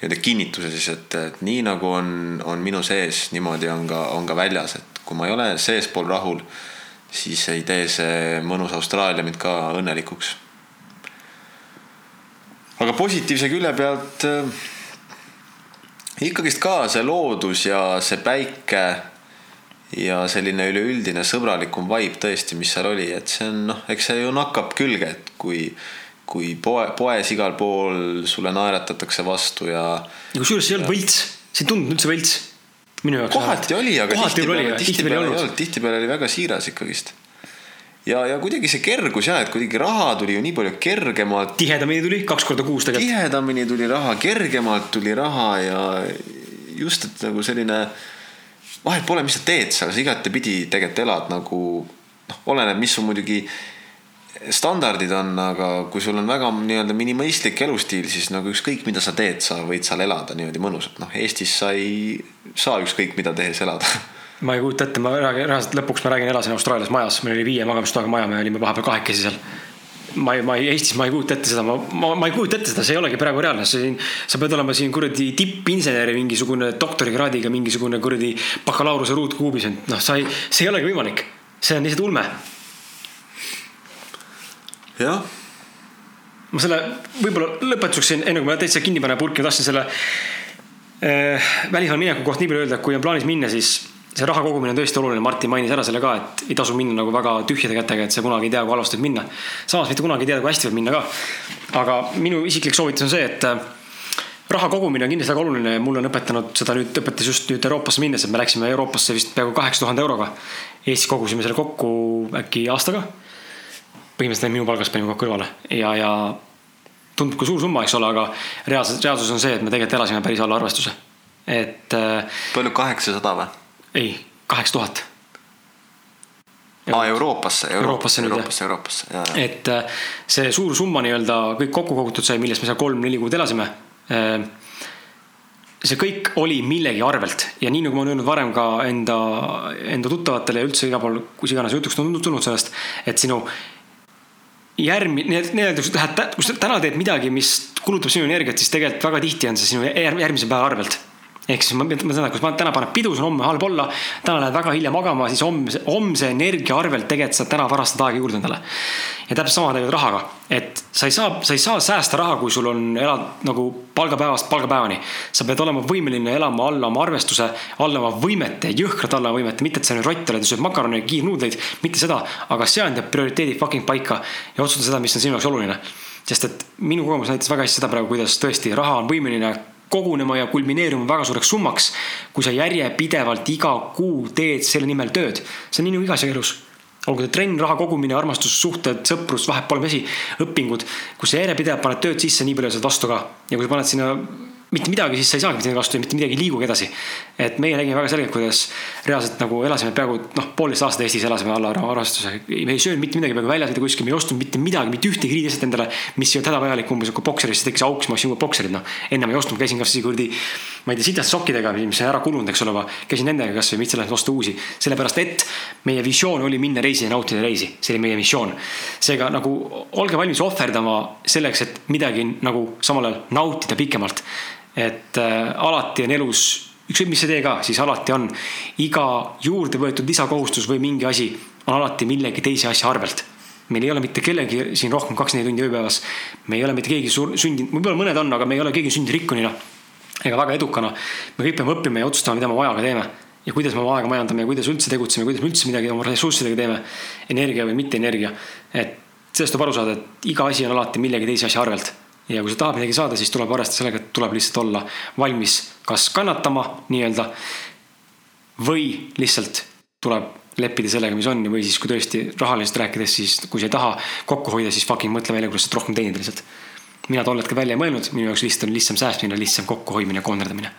nii-öelda kinnituse siis, et, et nii nagu on, on minu sees, niimoodi on ka, on ka väljas, et kui ma ei ole seespool rahul, siis ei tee see mõnus Austraalia mind ka õnnelikuks. aga positiivse külje pealt ikkagist ka see loodus ja see päike ja selline üleüldine sõbralikum vibe tõesti, mis seal oli, et see on noh, eks see ju nakkab külge, et kui kui poe, poes igal pool sulle naeratatakse vastu ja. ja kusjuures see ei olnud võlts, see ei tundunud üldse võlts. minu jaoks. kohati oli, aga tihtipeale, tihtipeale ei olnud, tihtipeale oli väga siiras ikkagist. Ja, ja kuidagi see kergus ja, et kuidagi raha tuli ju nii palju kergemalt. tihedamini tuli, kaks korda kuus tegelikult. tihedamini tuli raha, kergemalt tuli raha ja just, et nagu selline vahet pole, mis sa teed seal, sa igatepidi tegelikult elad nagu noh, oleneb, mis sul muidugi standardid on, aga kui sul on väga nii-öelda minimalistlik elustiil, siis nagu ükskõik, mida sa teed, sa võid seal elada niimoodi mõnusalt. noh, Eestis sa ei saa ükskõik mida tehes elada. ma ei kujuta ette, ma räägin, reaalselt lõpuks ma räägin, elasin Austraalias majas, meil oli viie magamistoaga maja, me olime vahepeal kahekesi seal ma ei, ma ei, Eestis ma ei kujuta ette seda, ma, ma, ma ei kujuta ette seda, see ei olegi praegu reaalne, siin. sa pead olema siin kuradi tippinseneri mingisugune doktorikraadiga mingisugune kuradi bakalaureuse ruutkuubis, et noh, sa ei, see ei olegi võimalik. see on lihtsalt ulme jah. ma selle võib-olla lõpetuseks siin, enne kui ma täitsa kinni panen purki, ma tahtsin selle äh, välismaale mineku kohta nii palju öelda, et kui on plaanis minna, siis see raha kogumine on tõesti oluline, Martin mainis ära selle ka, et ei tasu minna nagu väga tühjade kätega, et sa kunagi ei tea, kui halvasti võib minna. samas mitte kunagi ei tea, kui hästi võib minna ka. aga minu isiklik soovitus on see, et äh, raha kogumine on kindlasti väga oluline mulle on õpetanud seda nüüd, õpetas just nüüd Euroopasse minnes, et me läksime Euroopasse vist peaaegu kaheksa tuhande euroga. Eestis kogusime selle kokku äkki aastaga põhimõtteliselt minu palgast panime kokku kõrvale ja, ja tundub ka suur summa, eks ole, aga reaalselt, reaalsus on see, et me tegelikult elasime päris alla arvestuse. et. Äh, palju, kaheksasada või? Ei, kaheksa tuhat. aa, Euroopasse, Euroopasse, Euroopasse, Euroopasse, Euroopasse, et äh, see suur summa nii-öelda kõik kokku kogutud sai, millest me seal kolm-neli kuud elasime. Äh, see kõik oli millegi arvelt ja nii nagu ma olen öelnud varem ka enda, enda tuttavatele ja üldse igal pool, kus iganes jutuks tulnud sellest, et sinu järgmine, nii-öelda kui sa lähed, kui sa täna teed midagi, mis kulutab sinu energiat, siis tegelikult väga tihti on see sinu järgmise päeva arvelt ehk siis ma mõtlen seda, kui sa täna paned pidu, sul homme halb olla, täna lähed väga hilja magama, siis homse, homse energia arvelt tegelikult sa täna varastad aega juurde endale. ja täpselt sama tegelikult rahaga, et sa ei saa, sa ei saa säästa raha, kui sul on, elad nagu palgapäevast palgapäevani. sa pead olema võimeline elama alla oma arvestuse, alla oma võimete, jõhkralt alla võimete, mitte et sa nüüd rott oled ja sööd makarone ja kiirnuudleid, mitte seda, aga seada prioriteedid fucking paika ja otsustada seda, mis on sinu jaoks oluline sest et minu kogemus näitas väga hästi seda praegu, kuidas tõesti raha on võimeline kogunema ja kulmineeruma väga suureks summaks, kui sa järjepidevalt iga kuu teed selle nimel tööd. see on nii nagu igas elus olgu see trenn, raha kogumine, armastus, suhted, sõprus, vahet pole asi, õpingud. kui sa järjepidevalt paned tööd sisse, nii palju saad vastu ka. ja kui sa paned sinna mitte midagi, siis sa ei saagi mitte midagi vastu ja mitte midagi ei liigugi edasi. et meie nägime väga selgelt, kuidas reaalselt nagu elasime peaaegu noh, poolteist aastat Eestis elasime alla arvestuse. me ei söönud mitte midagi, peaaegu väljas mitte kuskil, me ei ostnud mitte midagi, mitte ühtegi riidestet endale, mis ei olnud hädavajalik, umbes nagu bokserisse tekkis auk, siis ma ostsin uued bokserid, noh. enne ma ei ostnud, käisin kasvõi kuradi, ma ei tea, sitaste sokkidega, mis on ära kulunud, eks ole, aga käisin nendega kasvõi, mitte selleks osta uusi. sellepärast, et meie visioon oli minna reisi ja nautida reisi, see oli meie missioon. seega nagu olge valmis ohverdama selleks, et midagi nagu samal ajal nautida pikemalt et äh, alati on elus, ükskõik mis sa tee ka, siis alati on iga juurde võetud lisakohustus või mingi asi on alati millegi teise asja arvelt. meil ei ole mitte kellelgi siin rohkem kaks-neli tundi ööpäevas. me ei ole mitte keegi sündinud, võib-olla mõned on, aga me ei ole keegi sündinud rikkunina ega väga edukana. me kõik peame õppima ja otsustama, mida me oma ajaga teeme ja kuidas me oma aega majandame ja kuidas üldse tegutseme, kuidas me üldse midagi oma ressurssidega teeme. energia või mitte energia. et sellest tuleb aru saada, et iga asi on alati millegi teise asja arvelt. Ja kui sa tahad midagi saada, siis tuleb arvestada sellega, et tuleb lihtsalt olla valmis kas kannatama nii-öelda. või lihtsalt tuleb leppida sellega, mis on või siis, kui tõesti rahaliselt rääkides, siis kui sa ei taha kokku hoida, siis fucking mõtle välja, kuidas saad rohkem teenida lihtsalt. mina tol hetkel välja ei mõelnud, minu jaoks lihtsalt on lihtsam säästmine, lihtsam kokkuhoidmine, koonderdamine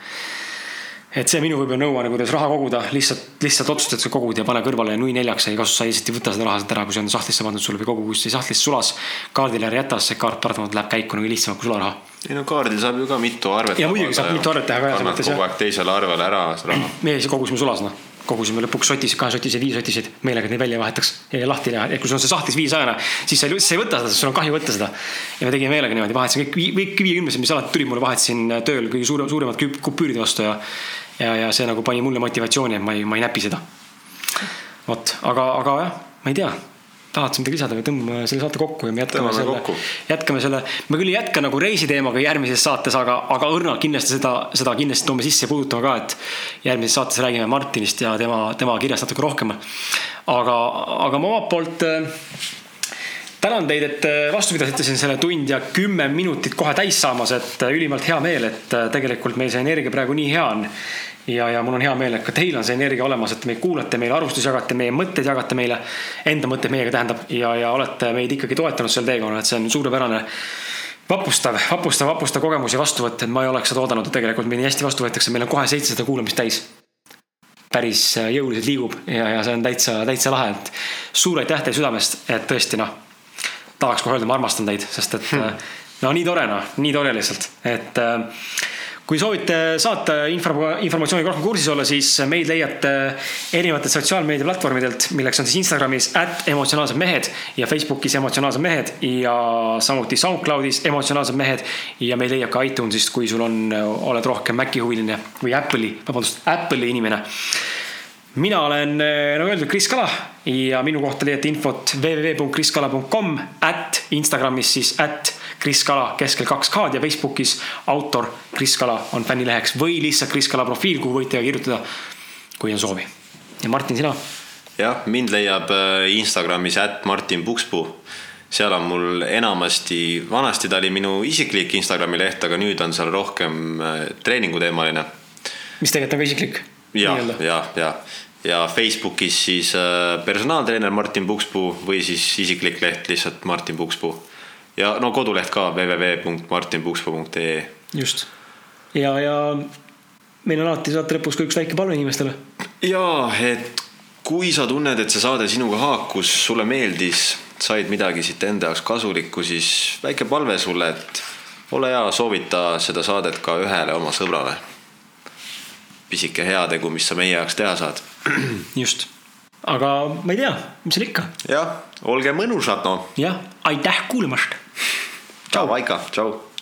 et see minu võib-olla nõuanne, kuidas raha koguda, lihtsalt, lihtsalt otsustad, sa kogud ja pane kõrvale nui neljaks, ei kasu, sa lihtsalt ei võta seda raha sealt ära, kui see on sahtlisse pandud sulle või kogu kuskil sahtlisse sulas. kaardile ära jäta, see kaart paratamatult läheb käiku nagu lihtsamalt kui sularaha. ei no kaardil saab ju ka mitu arvet. ja muidugi saab mitu arvet teha ka. annad kogu aeg teisele arvele ära raha. meie siis kogusime sulas noh kogusime lõpuks sotis, kahesotiseid, viiesotiseid, meelega neid välja vahetaks ja lahti teha, et kui sul on see sahtlis viissajane, siis sa ei, sa ei võta seda, sul on kahju võtta seda. ja me tegime meelega niimoodi, vahetasime kõik, kõik viiekümnesed, mis alati tulid mulle, vahetasin tööl kõige suurem, suuremad kupüüride vastu ja ja, ja see nagu pani mulle motivatsiooni, et ma ei, ma ei näpi seda. vot, aga, aga jah, ma ei tea tahad sa midagi lisada või tõmbame selle saate kokku ja me jätkame Tõmbame selle jätkame selle, me küll ei jätka nagu reisiteemaga järgmises saates, aga, aga õrnalt kindlasti seda, seda kindlasti toome sisse ja puudutame ka, et järgmises saates räägime Martinist ja tema, tema kirjast natuke rohkem. aga, aga ma omalt poolt äh, tänan teid, et äh, vastu pidasite siin selle tund ja kümme minutit kohe täis saamas, et äh, ülimalt hea meel, et äh, tegelikult meil see energia praegu nii hea on. ja, ja mul on hea meel, et ka teil on see energia olemas, et meid kuulate, meile arvustusi jagate, meie mõtteid jagate meile. Enda mõtteid meiega tähendab ja, ja olete meid ikkagi toetanud sel teekonnal, et see on suurepärane vapustav, vapustav, vapustav kogemus ja vastuvõtt, et ma ei oleks seda oodanud, et tegelikult meid nii hästi vastu võetakse, meil on kohe seitsesada kuulamist täis. päris jõuliselt liigub ja, ja see on täitsa, täitsa lahe, et suur aitäh teile südamest, et tõesti noh, tahaks kohe öelda, ma armastan teid, sest et hmm. no nii tore noh, nii tore lihtsalt, et äh, kui soovite saata info, informatsiooniga rohkem kursis olla, siis meid leiate erinevatelt sotsiaalmeediaplatvormidelt, milleks on siis Instagramis at emotsionaalsed mehed ja Facebookis emotsionaalsed mehed ja samuti SoundCloudis emotsionaalsed mehed. ja meid leiab ka iTunesist, kui sul on, oled rohkem Maci huviline või Apple'i, vabandust, Apple'i inimene mina olen nagu öeldud, Kris Kala ja minu kohta leiate infot www.kriskala.com, at Instagramis siis at Kris Kala keskel kaks K-d ja Facebookis autor Kris Kala on fännileheks või lihtsalt Kris Kala profiil, kuhu võite kirjutada, kui on soovi. ja Martin, sina? jah, mind leiab äh, Instagramis at Martin Pukspuu. seal on mul enamasti, vanasti ta oli minu isiklik Instagrami leht, aga nüüd on seal rohkem äh, treeninguteemaline. mis tegelikult on ka isiklik. ja, ja, ja, ja Facebookis siis äh, personaaltreener Martin Pukspuu või siis isiklik leht lihtsalt Martin Pukspuu. ja no koduleht ka www.martinpukspuu.ee. just ja, ja meil on alati saate lõpus ka üks väike palve inimestele. ja, et kui sa tunned, et see saade sinuga haakus, sulle meeldis, said midagi siit enda jaoks kasulikku, siis väike palve sulle, et ole hea, soovita seda saadet ka ühele oma sõbrale. pisike heategu, mis sa meie jaoks teha saad. just, aga ma ei tea, mis seal ikka. jah, olge mõnusad noh. jah, aitäh kuulamast. tšau, Vaika, tšau